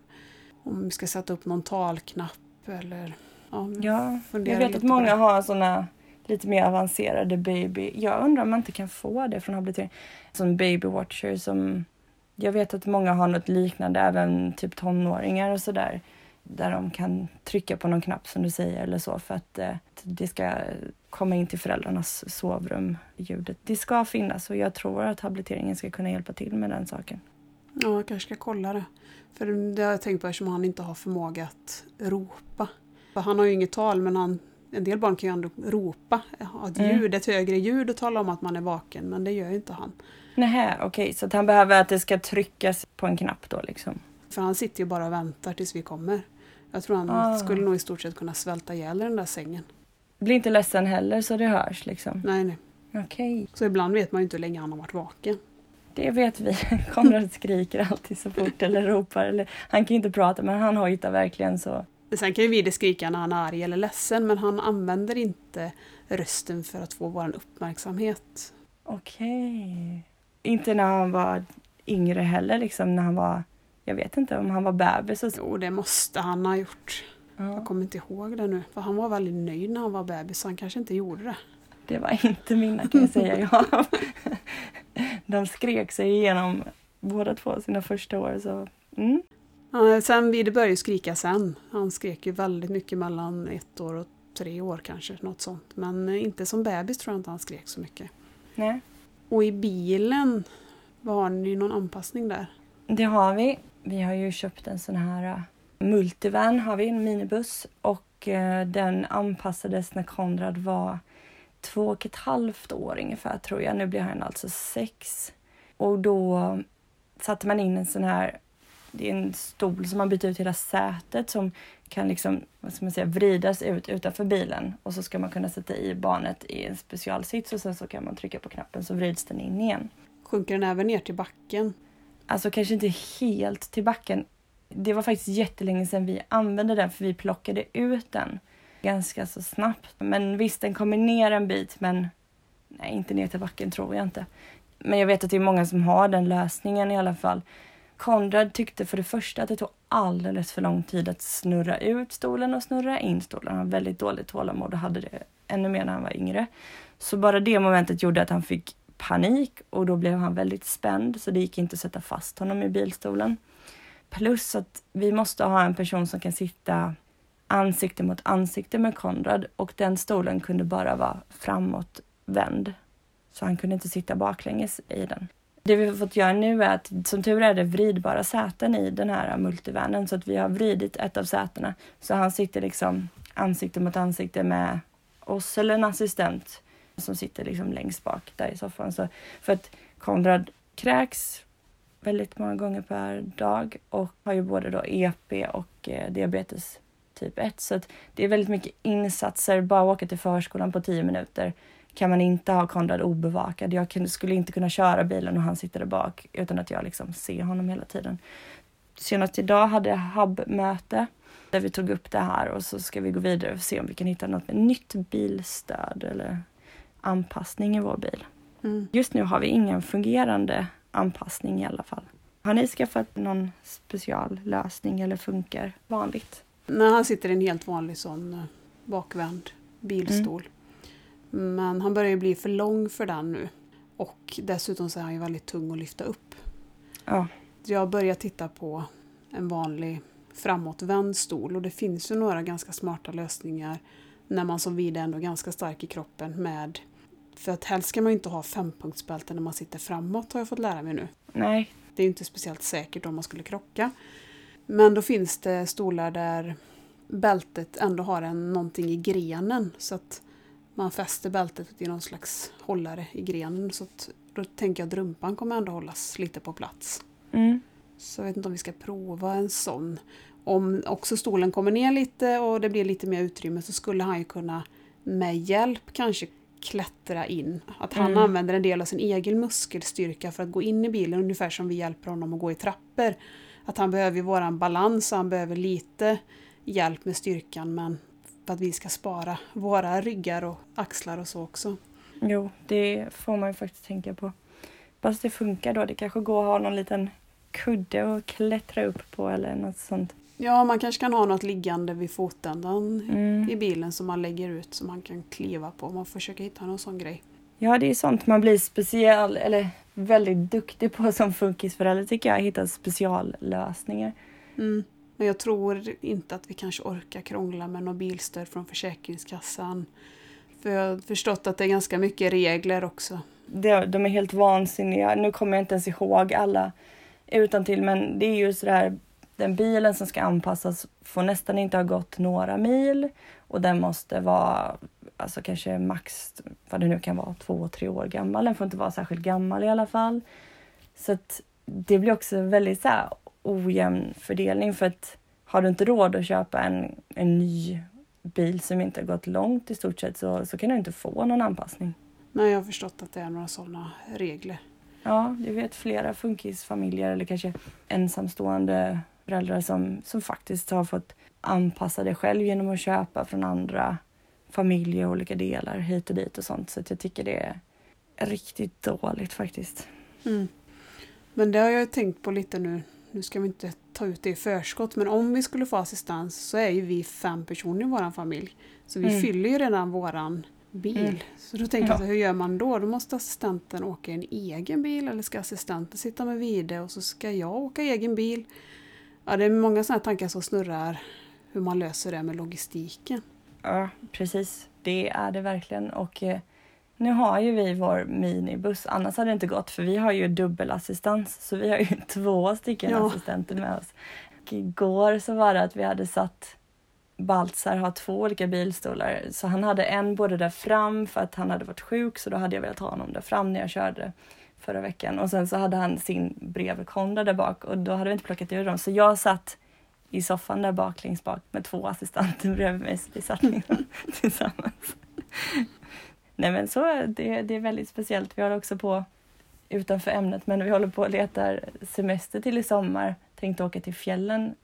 Om vi ska sätta upp någon talknapp eller... Ja, Ja, jag vet att många har såna lite mer avancerade baby... Jag undrar om man inte kan få det från habilitering. Som baby watcher som... Jag vet att många har något liknande, även typ tonåringar och sådär. Där de kan trycka på någon knapp som du säger eller så för att eh, det ska komma in till föräldrarnas sovrum, ljudet. Det ska finnas och jag tror att habiliteringen ska kunna hjälpa till med den saken. Ja, jag kanske ska kolla det. För det har jag tänkt på eftersom han inte har förmåga att ropa. För han har ju inget tal men han en del barn kan ju ändå ropa, ha ett Mm. ljud, ett högre ljud och tala om att man är vaken, men det gör ju inte han. Nähä, okej, så att han behöver att det ska tryckas på en knapp då liksom. För han sitter ju bara och väntar tills vi kommer. Jag tror han Ah. skulle nog i stort sett kunna svälta ihjäl i den där sängen. Blir inte ledsen heller så det hörs liksom. Nej, nej. Okej, Så ibland vet man ju inte hur länge han har varit vaken. det vet vi. Konrad skriker alltid så fort eller ropar. Eller, han kan ju inte prata men han hojtar verkligen så. Sen kan ju Vide skrika när han är arg eller ledsen, men han använder inte rösten för att få vår uppmärksamhet. Okej. Inte när han var yngre heller liksom när han var, jag vet inte om han var bebis och. Jo, det måste han ha gjort. Jag Ja, kommer inte ihåg det nu. För han var väldigt nöjd när han var bebis, så han kanske inte gjorde det. det var inte mina kan jag säga. Ja. De skrek sig igenom båda två sina första år så. Mm. Sen Vide började skrika sen. Han skrek ju väldigt mycket mellan ett år och tre år kanske, något sånt. Men eh, inte som bebis tror jag inte han skrek så mycket. Nej. Och i bilen, var ni någon anpassning där? Det har vi. Vi har ju köpt en sån här uh, multivan, har vi, en minibuss. Och eh, den anpassades när Konrad var två och ett halvt år ungefär tror jag. Nu blir han alltså sex. Och då satte man in en sån här, det är en stol som man byter ut hela sätet som kan liksom, vad ska man säga, vridas ut utanför bilen. Och så ska man kunna sätta i barnet i en specialsits och sen så kan man trycka på knappen så vrids den in igen. Sjunker den även ner till backen? Alltså kanske inte helt till backen. Det var faktiskt jättelänge sedan vi använde den för vi plockade ut den ganska så snabbt. Men visst, den kommer ner en bit men nej, inte ner till backen tror jag inte. Men jag vet att det är många som har den lösningen i alla fall. Konrad tyckte för det första att det tog alldeles för lång tid att snurra ut stolen och snurra in stolen. Han hade väldigt dåligt tålamod och hade det ännu mer när han var yngre. Så bara det momentet gjorde att han fick panik och då blev han väldigt spänd så det gick inte att sätta fast honom i bilstolen. Plus att vi måste ha en person som kan sitta ansikte mot ansikte med Konrad och den stolen kunde bara vara framåtvänd. Så han kunde inte sitta baklänges i den. Det vi har fått göra nu är att som tur är det vridbara säten i den här multivanen så att vi har vridit ett av sätena så han sitter liksom ansikte mot ansikte med oss eller en assistent som sitter liksom längst bak där i soffan. Så för att Konrad kräks väldigt många gånger per dag och har ju både då EP och eh, diabetes typ 1. Så att det är väldigt mycket insatser. Bara åka till förskolan på 10 minuter kan man inte ha Konrad obevakad. Jag skulle inte kunna köra bilen och han sitter där bak utan att jag liksom ser honom hela tiden. Senast idag hade jag hubbmöte där vi tog upp det här och så ska vi gå vidare och se om vi kan hitta något nytt bilstöd eller anpassning i vår bil. Mm. Just nu har vi ingen fungerande anpassning i alla fall. Har ni skaffat någon speciallösning eller funkar vanligt? När han sitter i en helt vanlig sån eh, bakvänd bilstol. Men han börjar ju bli för lång för den nu. Och dessutom så är han ju väldigt tung att lyfta upp. Ja, Jag börjar titta på en vanlig framåtvänd stol och det finns ju några ganska smarta lösningar när man som vid ändå är ganska stark i kroppen med för att helst ska man ju inte ha fempunktsbälte när man sitter framåt har jag fått lära mig nu. nej, Det är ju inte speciellt säkert om man skulle krocka. Men då finns det stolar där bältet ändå har en, någonting i grenen så att man fäster bältet i någon slags hållare i grenen. Så att, då tänker jag att rumpan kommer ändå hållas lite på plats. mm, Så jag vet inte om vi ska prova en sån. Om också stolen kommer ner lite och det blir lite mer utrymme så skulle han ju kunna med hjälp kanske klättra in. Att han Mm. använder en del av sin egen muskelstyrka för att gå in i bilen ungefär som vi hjälper honom att gå i trappor. Att han behöver ju våran balans och han behöver lite hjälp med styrkan men för att vi ska spara våra ryggar och axlar och så också. jo, det får man ju faktiskt tänka på. Fast det funkar då. Det kanske går att ha någon liten kudde att klättra upp på eller något sånt. Ja, man kanske kan ha något liggande vid fotändan Mm. i bilen som man lägger ut som man kan kliva på. Man får försöka hitta någon sån grej. Ja, det är sånt man blir speciell eller väldigt duktig på som funkisförälder tycker jag. Hitta speciallösningar. Mm. Men jag tror inte att vi kanske orkar krångla med något bilstöd från Försäkringskassan. För jag har förstått att det är ganska mycket regler också. Det, de är helt vansinniga. Nu kommer jag inte ens ihåg alla utan till men det är ju sådär den bilen som ska anpassas får nästan inte ha gått några mil och den måste vara alltså kanske max vad det nu kan vara, två, tre år gammal. Den får inte vara särskilt gammal i alla fall. Så att det blir också väldigt så här ojämn fördelning för att har du inte råd att köpa en, en ny bil som inte har gått långt i stort sett så, så kan du inte få någon anpassning. Nej, jag har förstått att det är några sådana regler. Ja, jag vet flera funkisfamiljer eller kanske ensamstående föräldrar som, som faktiskt har fått anpassa det själv genom att köpa från andra familjer och olika delar hit och dit och sånt. Så jag tycker det är riktigt dåligt faktiskt. Mm. Men det har jag tänkt på lite nu. Nu ska vi inte ta ut det i förskott, men om vi skulle få assistans så är ju vi fem personer i vår familj. Så vi mm. fyller ju redan våran bil. Mm. Så då tänker ja. jag, hur gör man då? Då måste assistenten åka i en egen bil eller ska assistenten sitta med vide och så ska jag åka i egen bil? Ja, det är många sådana tankar som snurrar hur man löser det med logistiken. Ja, precis. Det är det verkligen. Och eh, nu har ju vi vår minibuss, annars hade det inte gått för vi har ju dubbelassistans så vi har ju två stycken ja. assistenter med oss. Och igår så var det att vi hade satt Baltzar har två olika bilstolar så han hade en både där fram för att han hade varit sjuk så då hade jag velat ha honom där fram när jag körde förra veckan och sen så hade han sin bredvid Konrad där bak och då hade vi inte plockat ur dem så jag satt i soffan där bak längst bak med två assistenter bredvid mig så vi satt liksom tillsammans. Nej men så det, det är väldigt speciellt. Vi håller också på, utanför ämnet, men vi håller på att leta semester till i sommar. Tänkte åka till fjällen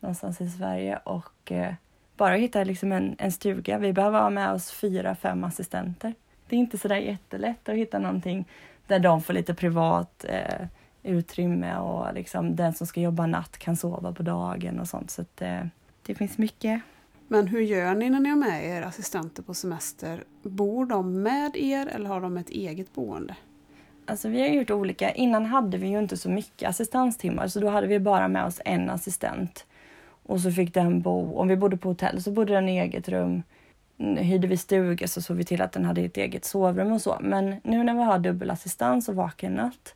någonstans i Sverige och eh, bara hitta liksom en, en stuga. Vi behöver ha med oss fyra, fem assistenter. Det är inte sådär jättelätt att hitta någonting där de får lite privat eh, utrymme och liksom den som ska jobba natt kan sova på dagen och sånt. Så att, eh, det finns mycket. Men hur gör ni när ni har med er assistenter på semester? Bor de med er eller har de ett eget boende? Alltså vi har gjort olika. Innan hade vi ju inte så mycket assistanstimmar så då hade vi bara med oss en assistent. Och så fick den bo, om vi bodde på hotell så bodde den i eget rum. Hyrde vi stuga så såg vi till att den hade ett eget sovrum och så. Men nu när vi har dubbelassistans och vaken natt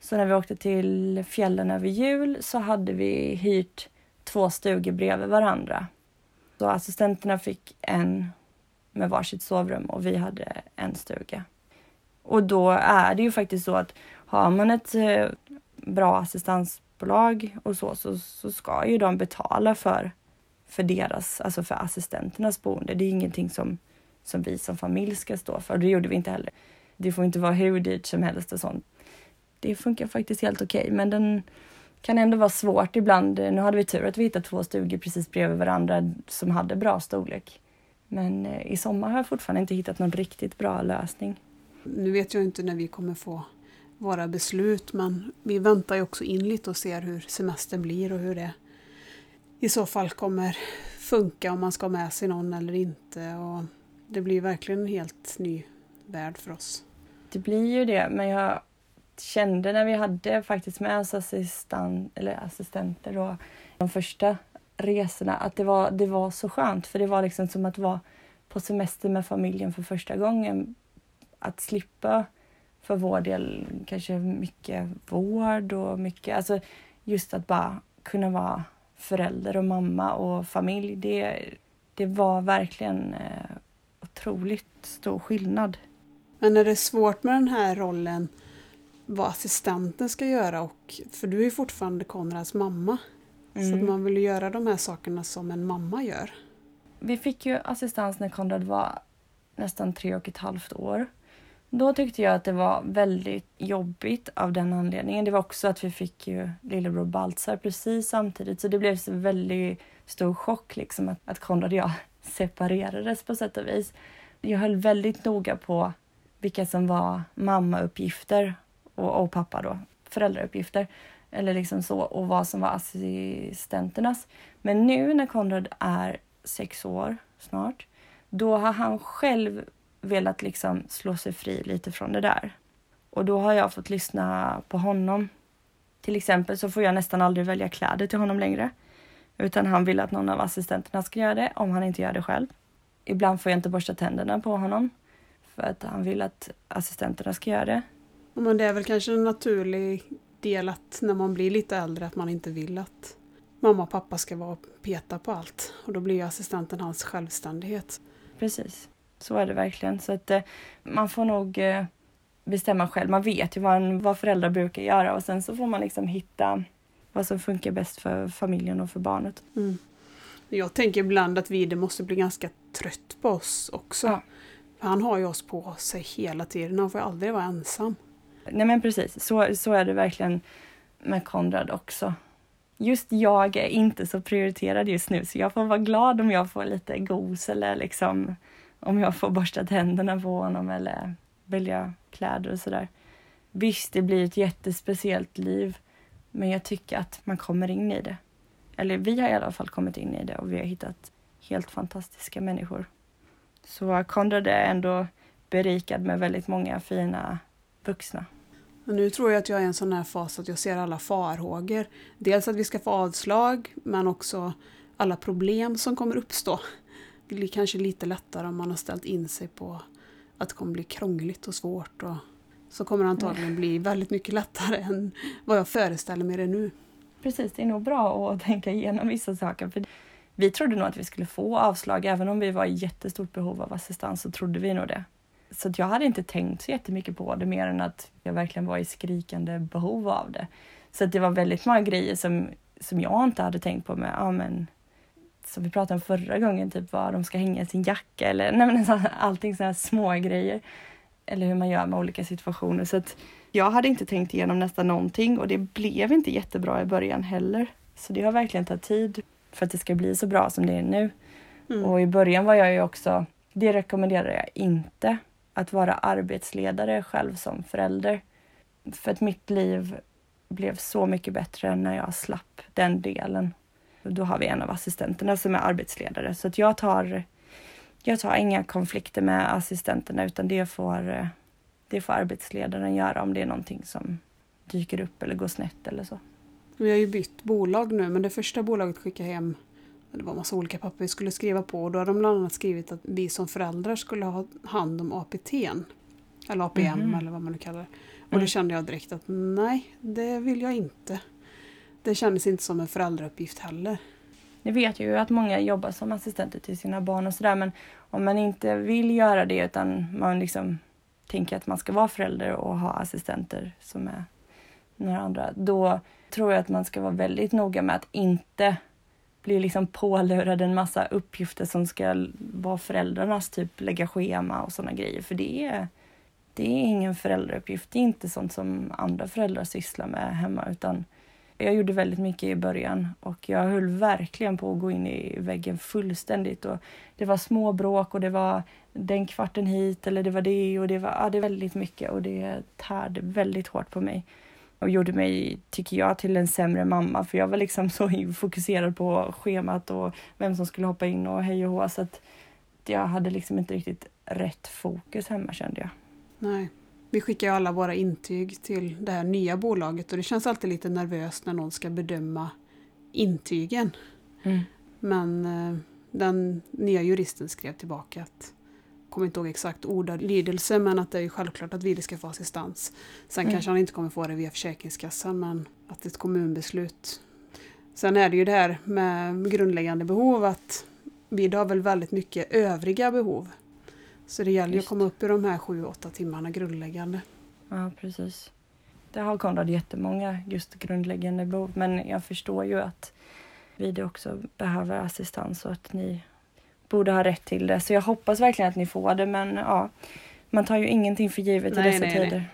så när vi åkte till fjällen över jul så hade vi hyrt två stugor bredvid varandra. Så assistenterna fick en med varsitt sovrum och vi hade en stuga. Och då är det ju faktiskt så att har man ett eh, bra assistansbolag och så, så, så ska ju de betala för, för deras, alltså för assistenternas boende. Det är ingenting som, som vi som familj ska stå för. Det gjorde vi inte heller. Det får inte vara hur dyrt som helst och sånt det funkar faktiskt helt okej. Okay, men den kan ändå vara svårt ibland. Nu hade vi tur att vi hittade två stugor precis bredvid varandra som hade bra storlek. Men eh, i sommar har jag fortfarande inte hittat någon riktigt bra lösning. Nu vet jag inte när vi kommer få våra beslut men vi väntar ju också in lite och ser hur semestern blir och hur det i så fall kommer funka om man ska ha med sig någon eller inte. Och det blir verkligen en helt ny värld för oss. Det blir ju det, men jag kände när vi hade faktiskt med oss assistent, eller assistenter då, de första resorna att det var, det var så skönt för det var liksom som att vara på semester med familjen för första gången. Att slippa för vår del kanske mycket vård och mycket, alltså just att bara kunna vara förälder och mamma och familj. Det, det var verkligen eh, otroligt stor skillnad. Men är det svårt med den här rollen vad assistenten ska göra. Och, för du är fortfarande Konrads mamma. Mm. Så man vill göra de här sakerna som en mamma gör. Vi fick ju assistans när Konrad var nästan tre och ett halvt år. Då tyckte jag att det var väldigt jobbigt av den anledningen. Det var också att vi fick ju lillebror Baltzar precis samtidigt så det blev en väldigt stor chock liksom att, att Konrad och jag separerades på sätt och vis. Jag höll väldigt noga på vilka som var mammauppgifter och, och pappa då, föräldrauppgifter eller liksom så och vad som var assistenternas. Men nu när Konrad är sex år snart, då har han själv velat liksom slå sig fri lite från det där. Och då har jag fått lyssna på honom. Till exempel så får jag nästan aldrig välja kläder till honom längre. Utan han vill att någon av assistenterna ska göra det om han inte gör det själv. Ibland får jag inte borsta tänderna på honom. För att han vill att assistenterna ska göra det. Men det är väl kanske en naturlig del att när man blir lite äldre att man inte vill att mamma och pappa ska vara peta på allt. Och då blir ju assistenten hans självständighet. Precis, så är det verkligen. Så att eh, man får nog eh, bestämma själv. Man vet ju vad, vad föräldrar brukar göra och sen så får man liksom hitta vad som funkar bäst för familjen och för barnet. Mm. Jag tänker ibland att vi det måste bli ganska trött på oss också. Ja. För han har ju oss på sig hela tiden. Han får aldrig vara ensam. Nej men precis, så, så är det verkligen med Konrad också. Just jag är inte så prioriterad just nu så jag får vara glad om jag får lite gos eller liksom om jag får borsta tänderna på honom eller välja kläder och sådär. Visst, det blir ett jättespeciellt liv men jag tycker att man kommer in i det. Eller vi har i alla fall kommit in i det och vi har hittat helt fantastiska människor. Så Konrad är ändå berikad med väldigt många fina vuxna. Nu tror jag att jag är i en sån här fas att jag ser alla farhågor. Dels att vi ska få avslag men också alla problem som kommer uppstå. Det blir kanske lite lättare om man har ställt in sig på att det kommer bli krångligt och svårt. Och så kommer det antagligen bli väldigt mycket lättare än vad jag föreställer mig det nu. Precis, det är nog bra att tänka igenom vissa saker. För vi trodde nog att vi skulle få avslag, även om vi var i jättestort behov av assistans så trodde vi nog det. Så jag hade inte tänkt så jättemycket på det mer än att jag verkligen var i skrikande behov av det. Så det var väldigt många grejer som, som jag inte hade tänkt på med, ja men som vi pratade om förra gången, typ var de ska hänga sin jacka eller nej, men så, allting sådana här små grejer Eller hur man gör med olika situationer. Så att jag hade inte tänkt igenom nästan någonting och det blev inte jättebra i början heller. Så det har verkligen tagit tid för att det ska bli så bra som det är nu. Mm. Och i början var jag ju också, det rekommenderar jag inte, att vara arbetsledare själv som förälder. För att mitt liv blev så mycket bättre när jag slapp den delen. Då har vi en av assistenterna som är arbetsledare så att jag tar, jag tar inga konflikter med assistenterna utan det får, det får arbetsledaren göra om det är någonting som dyker upp eller går snett eller så. Vi har ju bytt bolag nu men det första bolaget skickade hem det var massa olika papper vi skulle skriva på och då har de bland annat skrivit att vi som föräldrar skulle ha hand om APT. Eller APM Mhm. eller vad man nu kallar det. Och Mm. då kände jag direkt att nej, det vill jag inte. Det kändes inte som en föräldrauppgift heller. Nu vet ju att många jobbar som assistenter till sina barn och sådär men om man inte vill göra det utan man liksom tänker att man ska vara förälder och ha assistenter som är några andra, då tror jag att man ska vara väldigt noga med att inte bli liksom pålurad en massa uppgifter som ska vara föräldrarnas, typ lägga schema och sådana grejer. För det är, det är ingen föräldrauppgift. Det är inte sånt som andra föräldrar sysslar med hemma utan jag gjorde väldigt mycket i början och jag höll verkligen på att gå in i väggen fullständigt. Och det var små bråk och det var den kvarten hit eller det var det och det var ja, det väldigt mycket och det tärde väldigt hårt på mig. Och gjorde mig, tycker jag, till en sämre mamma för jag var liksom så fokuserad på schemat och vem som skulle hoppa in och hej och hå så att jag hade liksom inte riktigt rätt fokus hemma kände jag. Nej. Vi skickar ju alla våra intyg till det här nya bolaget och det känns alltid lite nervöst när någon ska bedöma intygen. Men eh, den nya juristen skrev tillbaka att kommer inte ihåg exakt ordalydelse men att det är självklart att vi ska få assistans. Sen Mm. kanske han inte kommer få det via Försäkringskassan men att det är ett kommunbeslut. Sen är det ju det här med grundläggande behov att vi har väl väldigt mycket övriga behov. Så det gäller ju att komma upp i de här sju, åtta timmarna grundläggande. Ja, precis. Det har Konrad jättemånga just grundläggande behov, men jag förstår ju att vi också behöver assistans och att ni borde ha rätt till det. Så jag hoppas verkligen att ni får det, men ja, man tar ju ingenting för givet Nej, i dessa nej, nej. tider.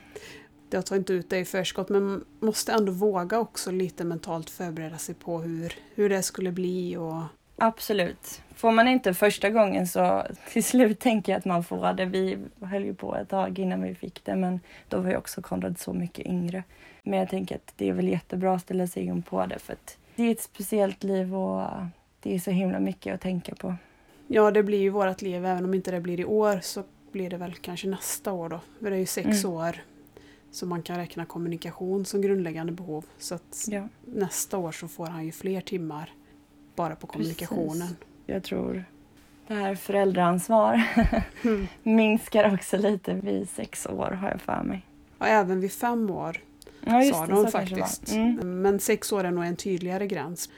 Jag tar inte ut det i förskott men måste ändå våga också lite mentalt förbereda sig på hur, hur det skulle bli och Absolut. Får man inte första gången så till slut tänker jag att man får det. Vi höll ju på ett tag innan vi fick det, men då var ju också Konrad så mycket yngre. Men jag tänker att det är väl jättebra att ställa sig in på det för att det är ett speciellt liv och det är så himla mycket att tänka på. Ja, det blir ju vårt liv. Även om inte det blir i år så blir det väl kanske nästa år då. För det är ju sex Mm. år som man kan räkna kommunikation som grundläggande behov. Så att Ja, nästa år så får han ju fler timmar bara på kommunikationen. Precis. jag tror det här föräldraansvar Mm. minskar också lite vid sex år har jag för mig. Och även vid fem år Ja, sa det, de faktiskt. Mm. Men sex år är nog en tydligare gräns.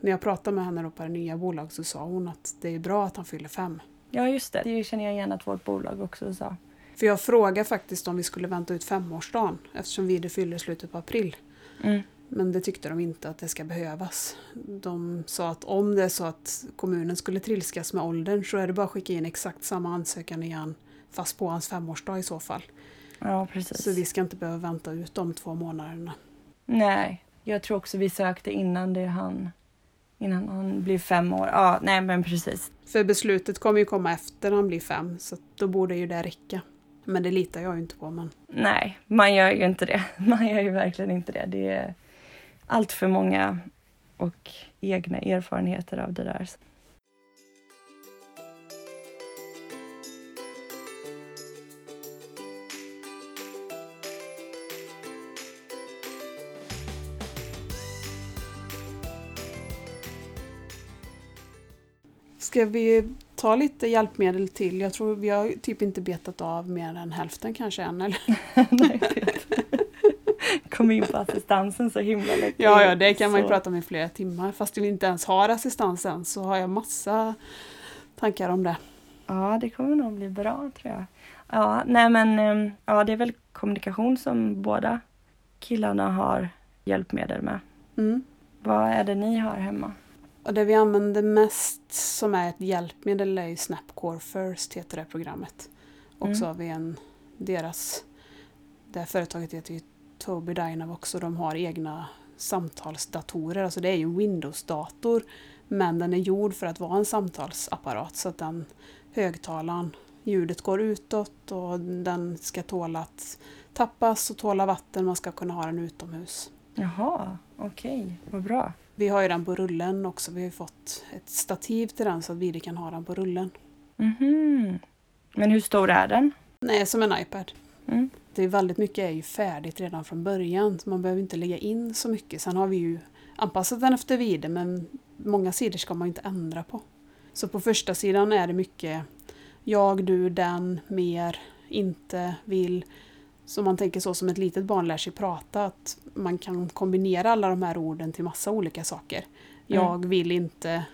När jag pratade med henne då på det nya bolaget så sa hon att det är bra att han fyller fem. Ja, just det. Det känner jag igen att vårt bolag också sa. För jag frågade faktiskt om vi skulle vänta ut femårsdagen eftersom vi fyller slutet på april. Mm. Men det tyckte de inte att det ska behövas. De sa att om det är så att kommunen skulle trilskas med åldern så är det bara att skicka in exakt samma ansökan igen fast på hans femårsdag i så fall. Ja, precis. Så vi ska inte behöva vänta ut de två månaderna. Nej, jag tror också vi sökte innan det han innan han blir fem år. Ja, nej men precis. För beslutet kommer ju komma efter han blir fem så då borde ju det räcka. Men det litar jag ju inte på. Men... Nej, man gör ju inte det. Man gör ju verkligen inte det. Det är allt för många och egna erfarenheter av det där. Ska vi ta lite hjälpmedel till? Jag tror vi har typ inte betat av mer än hälften kanske än. Eller? Nej, vet. Kom in på assistansen så himla lätt. Ja, ja, det kan man ju Så- prata om i flera timmar. Fast vi inte ens har assistans än så har jag massa tankar om det. Ja, det kommer nog bli bra tror jag. Ja, nej men ehm, ja, det är väl kommunikation som båda killarna har hjälpmedel med. Mm. Vad är det ni har hemma? Och det vi använder mest som är ett hjälpmedel är ju Snapcore First heter det programmet. Och så Mm. har vi en, deras, det här företaget heter ju Tobii Dynavox och de har egna samtalsdatorer. Alltså det är ju en Windows-dator men den är gjord för att vara en samtalsapparat så att den högtalaren, ljudet går utåt och den ska tåla att tappas och tåla vatten. Man ska kunna ha den utomhus. Jaha, okej, vad bra. Vi har ju den på rullen också. Vi har fått ett stativ till den så att vi kan ha den på rullen. Mhm. Men hur stor är den? Nej, som en iPad. Mm. Det är väldigt mycket är ju färdigt redan från början så man behöver inte lägga in så mycket. Sen har vi ju anpassat den efter vide men många sidor ska man inte ändra på. Så på första sidan är det mycket jag, du, den, mer, inte, vill. Så man tänker så som ett litet barn lär sig prata att man kan kombinera alla de här orden till massa olika saker. Jag vill inte,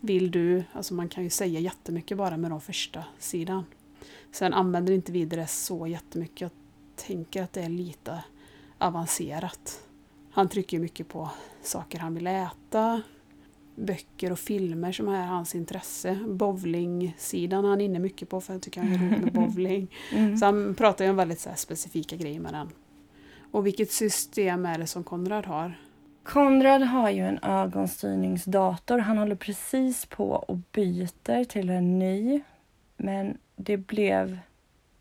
vill du. Alltså man kan ju säga jättemycket bara med de första sidan. Sen använder inte vi det så jättemycket. Jag tänker att det är lite avancerat. Han trycker mycket på saker han vill äta, böcker och filmer som är hans intresse. Bowlingsidan är han inne mycket på för jag tycker han är roligt med bowling. Mm. Så han pratar ju om väldigt så specifika grejer med den. Och vilket system är det som Konrad har? Konrad har ju en ögonstyrningsdator. Han håller precis på och byter till en ny. Men det blev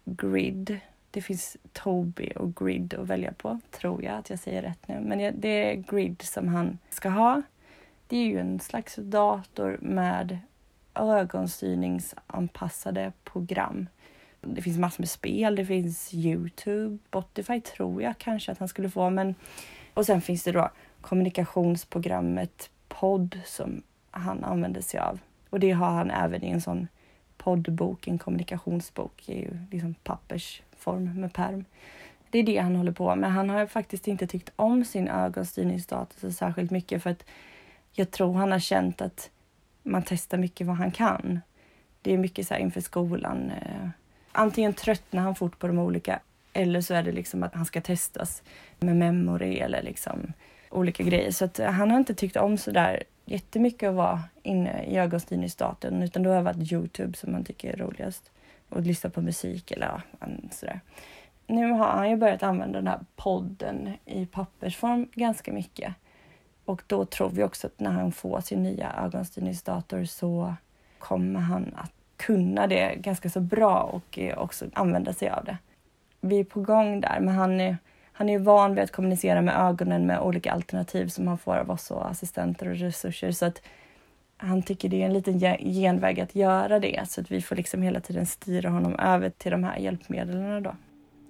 Grid. Det finns Tobii och Grid att välja på, tror jag att jag säger rätt nu. Men det är Grid som han ska ha. Det är ju en slags dator med ögonstyrningsanpassade program. Det finns massor med spel, det finns Youtube, Spotify tror jag kanske att han skulle få. Men... Och sen finns det då kommunikationsprogrammet Podd som han använder sig av. Och det har han även i en sån poddbok, en kommunikationsbok i liksom pappersform med perm. Det är det han håller på med. Han har faktiskt inte tyckt om sin ögonstyrningsdator så särskilt mycket för att jag tror han har känt att man testar mycket vad han kan. Det är mycket så här inför skolan. Eh, antingen tröttnar han fort på de olika eller så är det liksom att han ska testas med memory eller liksom olika grejer. Så att eh, han har inte tyckt om så där jättemycket att vara inne i ögonstyrningsdatorn utan då har det varit Youtube som han tycker är roligast. Och lyssna på musik eller ja, sådär. Nu har han ju börjat använda den här podden i pappersform ganska mycket. Och då tror vi också att när han får sin nya ögonstyrningsdator så kommer han att kunna det ganska så bra och eh, också använda sig av det. Vi är på gång där, men han är, han är van vid att kommunicera med ögonen med olika alternativ som han får av oss och assistenter och resurser. Så att han tycker det är en liten genväg att göra det så att vi får liksom hela tiden styra honom över till de här hjälpmedlen då.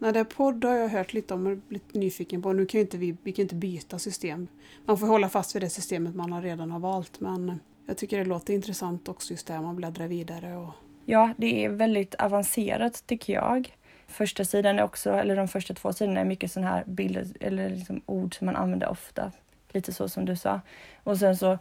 Nej, det är podd har jag hört lite om och blivit nyfiken på. Nu kan ju inte vi, vi kan inte byta system. Man får hålla fast vid det systemet man redan har valt men jag tycker det låter intressant också just där man bläddrar vidare och Ja, det är väldigt avancerat tycker jag. Första sidan är också, eller de första två sidorna är mycket sådana här bilder eller liksom ord som man använder ofta lite så som du sa. Och sen så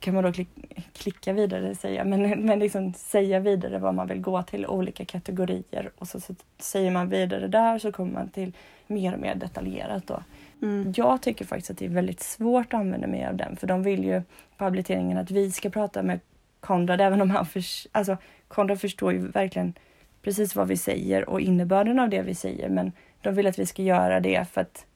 kan man då klick, klicka vidare, säga, men, men liksom säga vidare vad man vill gå till, olika kategorier och så, så säger man vidare där så kommer man till mer och mer detaljerat då. Mm. Jag tycker faktiskt att det är väldigt svårt att använda mig av den för de vill ju på habiliteringen att vi ska prata med Konrad även om han för, alltså Konrad förstår ju verkligen precis vad vi säger och innebörden av det vi säger men de vill att vi ska göra det för att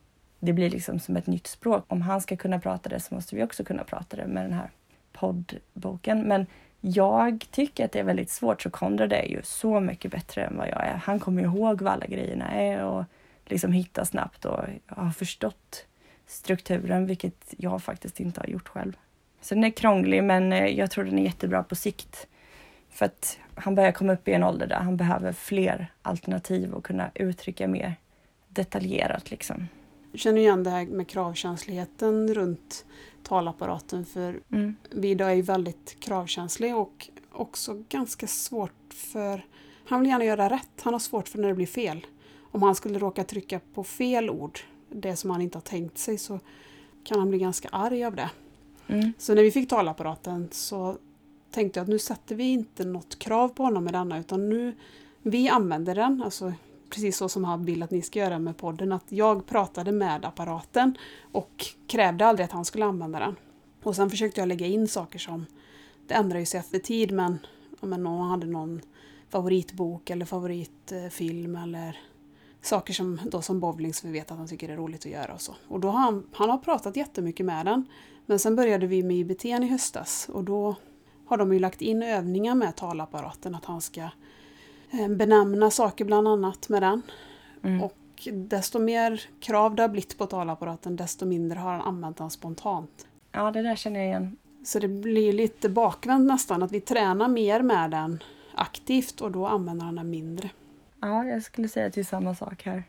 det blir liksom som ett nytt språk. Om han ska kunna prata det så måste vi också kunna prata det med den här poddboken. Men jag tycker att det är väldigt svårt så Konrad är ju så mycket bättre än vad jag är. Han kommer ihåg vad alla grejerna är och liksom hittar snabbt och har förstått strukturen, vilket jag faktiskt inte har gjort själv. Så den är krånglig, men eh, jag tror den är jättebra på sikt. För att han börjar komma upp i en ålder där han behöver fler alternativ och kunna uttrycka mer detaljerat liksom. Jag känner igen det här med kravkänsligheten runt talapparaten för Mm. Vida är väldigt kravkänslig och också ganska svårt för... Han vill gärna göra rätt, han har svårt för när det blir fel. Om han skulle råka trycka på fel ord, det som han inte har tänkt sig, så kan han bli ganska arg av det. Mm. Så när vi fick talapparaten så tänkte jag att nu sätter vi inte något krav på honom med denna utan nu vi använder den, alltså precis så som han vill att ni ska göra med podden, att jag pratade med apparaten och krävde aldrig att han skulle använda den. Och sen försökte jag lägga in saker som, det ändrar ju sig efter tid men om någon hade någon favoritbok eller favoritfilm eller saker som, då som bowling som vi vet att han tycker är roligt att göra och så. Och då har han, han har pratat jättemycket med den. Men sen började vi med IBT i höstas och då har de ju lagt in övningar med talapparaten att han ska benämna saker bland annat med den. Mm. Och desto mer krav det har blivit på talapparaten desto mindre har han använt den spontant. Ja, det där känner jag igen. Så det blir lite bakvänt nästan att vi tränar mer med den aktivt och då använder han den mindre. Ja, jag skulle säga att det är samma sak här.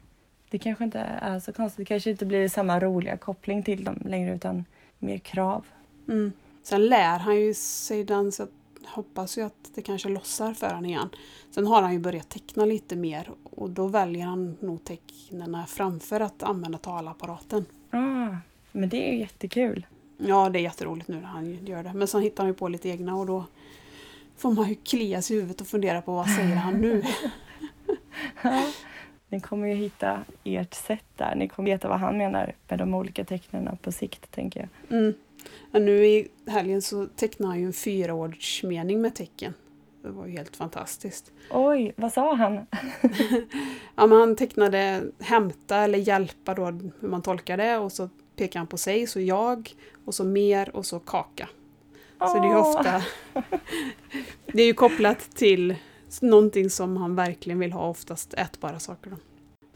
Det kanske inte är så konstigt. Det kanske inte blir samma roliga koppling till dem längre utan mer krav. Mm. Sen lär han ju sig den så jag hoppas ju att det kanske lossar för han igen. Sen har han ju börjat teckna lite mer och då väljer han nog tecknena framför att använda talapparaten. Ah, men det är ju jättekul. Ja, det är jätteroligt nu när han gör det. Men sen hittar han ju på lite egna och då får man ju klia sig i huvudet och fundera på vad säger han nu? Ni kommer ju hitta ert sätt där. Ni kommer veta vad han menar med de olika tecknen på sikt, tänker jag. Mm. Nu i helgen så tecknade han ju en fyraordsmening med tecken. Det var ju helt fantastiskt. Oj, vad sa han? Ja, men han tecknade hämta eller hjälpa då, hur man tolkar det och så pekar han på sig, så jag och så mer och så kaka. Så det är ofta... Det är ju kopplat till någonting som han verkligen vill ha, oftast ätbara saker. Då.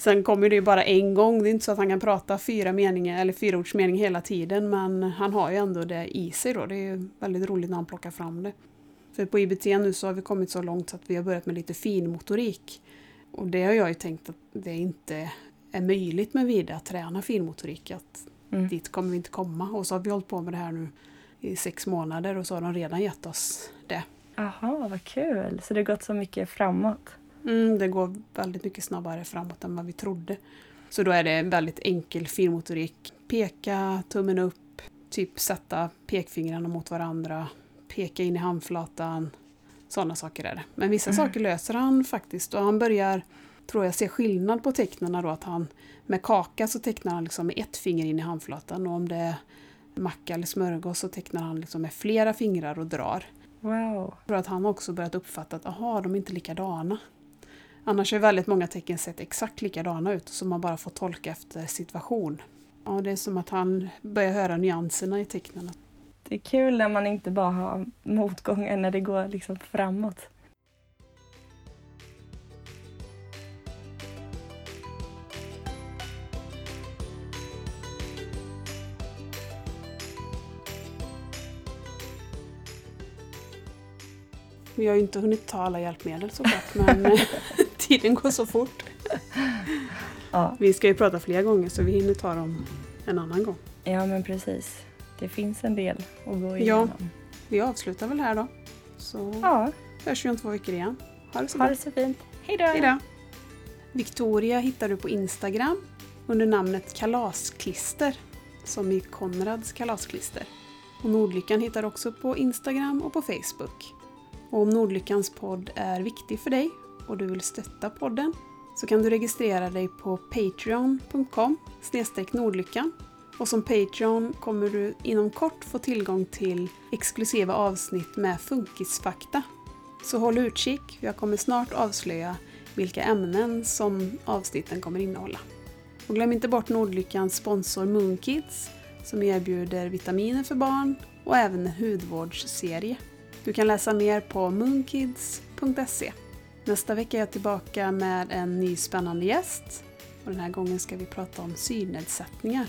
Sen kommer det ju bara en gång, det är inte så att han kan prata fyra meningar eller fyraordsmening hela tiden, men han har ju ändå det i sig då. Det är väldigt roligt när han plockar fram det. För på IBT nu så har vi kommit så långt så att vi har börjat med lite finmotorik. Och det har jag ju tänkt att det inte är möjligt med vida att träna finmotorik. Att Mm. dit kommer vi inte komma. Och så har vi hållit på med det här nu i sex månader och så har de redan gett oss det. Aha, vad kul. Så det har gått så mycket framåt. Mm, det går väldigt mycket snabbare framåt än vad vi trodde. Så då är det väldigt enkel finmotorik. Peka, tummen upp, typ sätta pekfingrarna mot varandra, peka in i handflatan. Sådana saker är det. Men vissa Mm. saker löser han faktiskt och han börjar, tror jag, se skillnad på tecknarna då att han med kaka så tecknar han liksom med ett finger in i handflatan och om det är macka eller smörgås så tecknar han liksom med flera fingrar och drar. Wow. Jag tror att han också börjat uppfatta att aha, de är inte likadana. Annars har väldigt många tecken sett exakt likadana ut som man bara får tolka efter situation. Ja, det är som att han börjar höra nyanserna i tecknen. Det är kul när man inte bara har motgångar, när det går liksom framåt. Vi har ju inte hunnit ta alla hjälpmedel såklart, men tiden går så fort. Ja, Vi ska ju prata fler gånger så vi hinner ta dem en annan gång. ja men precis. Det finns en del att gå igenom. Vi avslutar väl här då. Så Ja, hörs vi om två veckor igen. Ha det så ha bra. det så fint. Hej då! Hej då! Victoria hittar du på Instagram under namnet Kalasklister. som i Konrads kalasklister. Och Nordlyckan hittar du också på Instagram och på Facebook. Och om Nordlyckans podd är viktig för dig och du vill stötta podden så kan du registrera dig på patreon.com nordlyckan och som Patreon kommer du inom kort få tillgång till exklusiva avsnitt med funkisfakta. Så håll utkik, jag kommer snart avslöja vilka ämnen som avsnitten kommer innehålla. Och glöm inte bort Nordlyckans sponsor Moonkids som erbjuder vitaminer för barn och även en hudvårdsserie. Du kan läsa mer på moonkids.se. Nästa vecka är jag tillbaka med en ny spännande gäst och den här gången ska vi prata om synnedsättningar.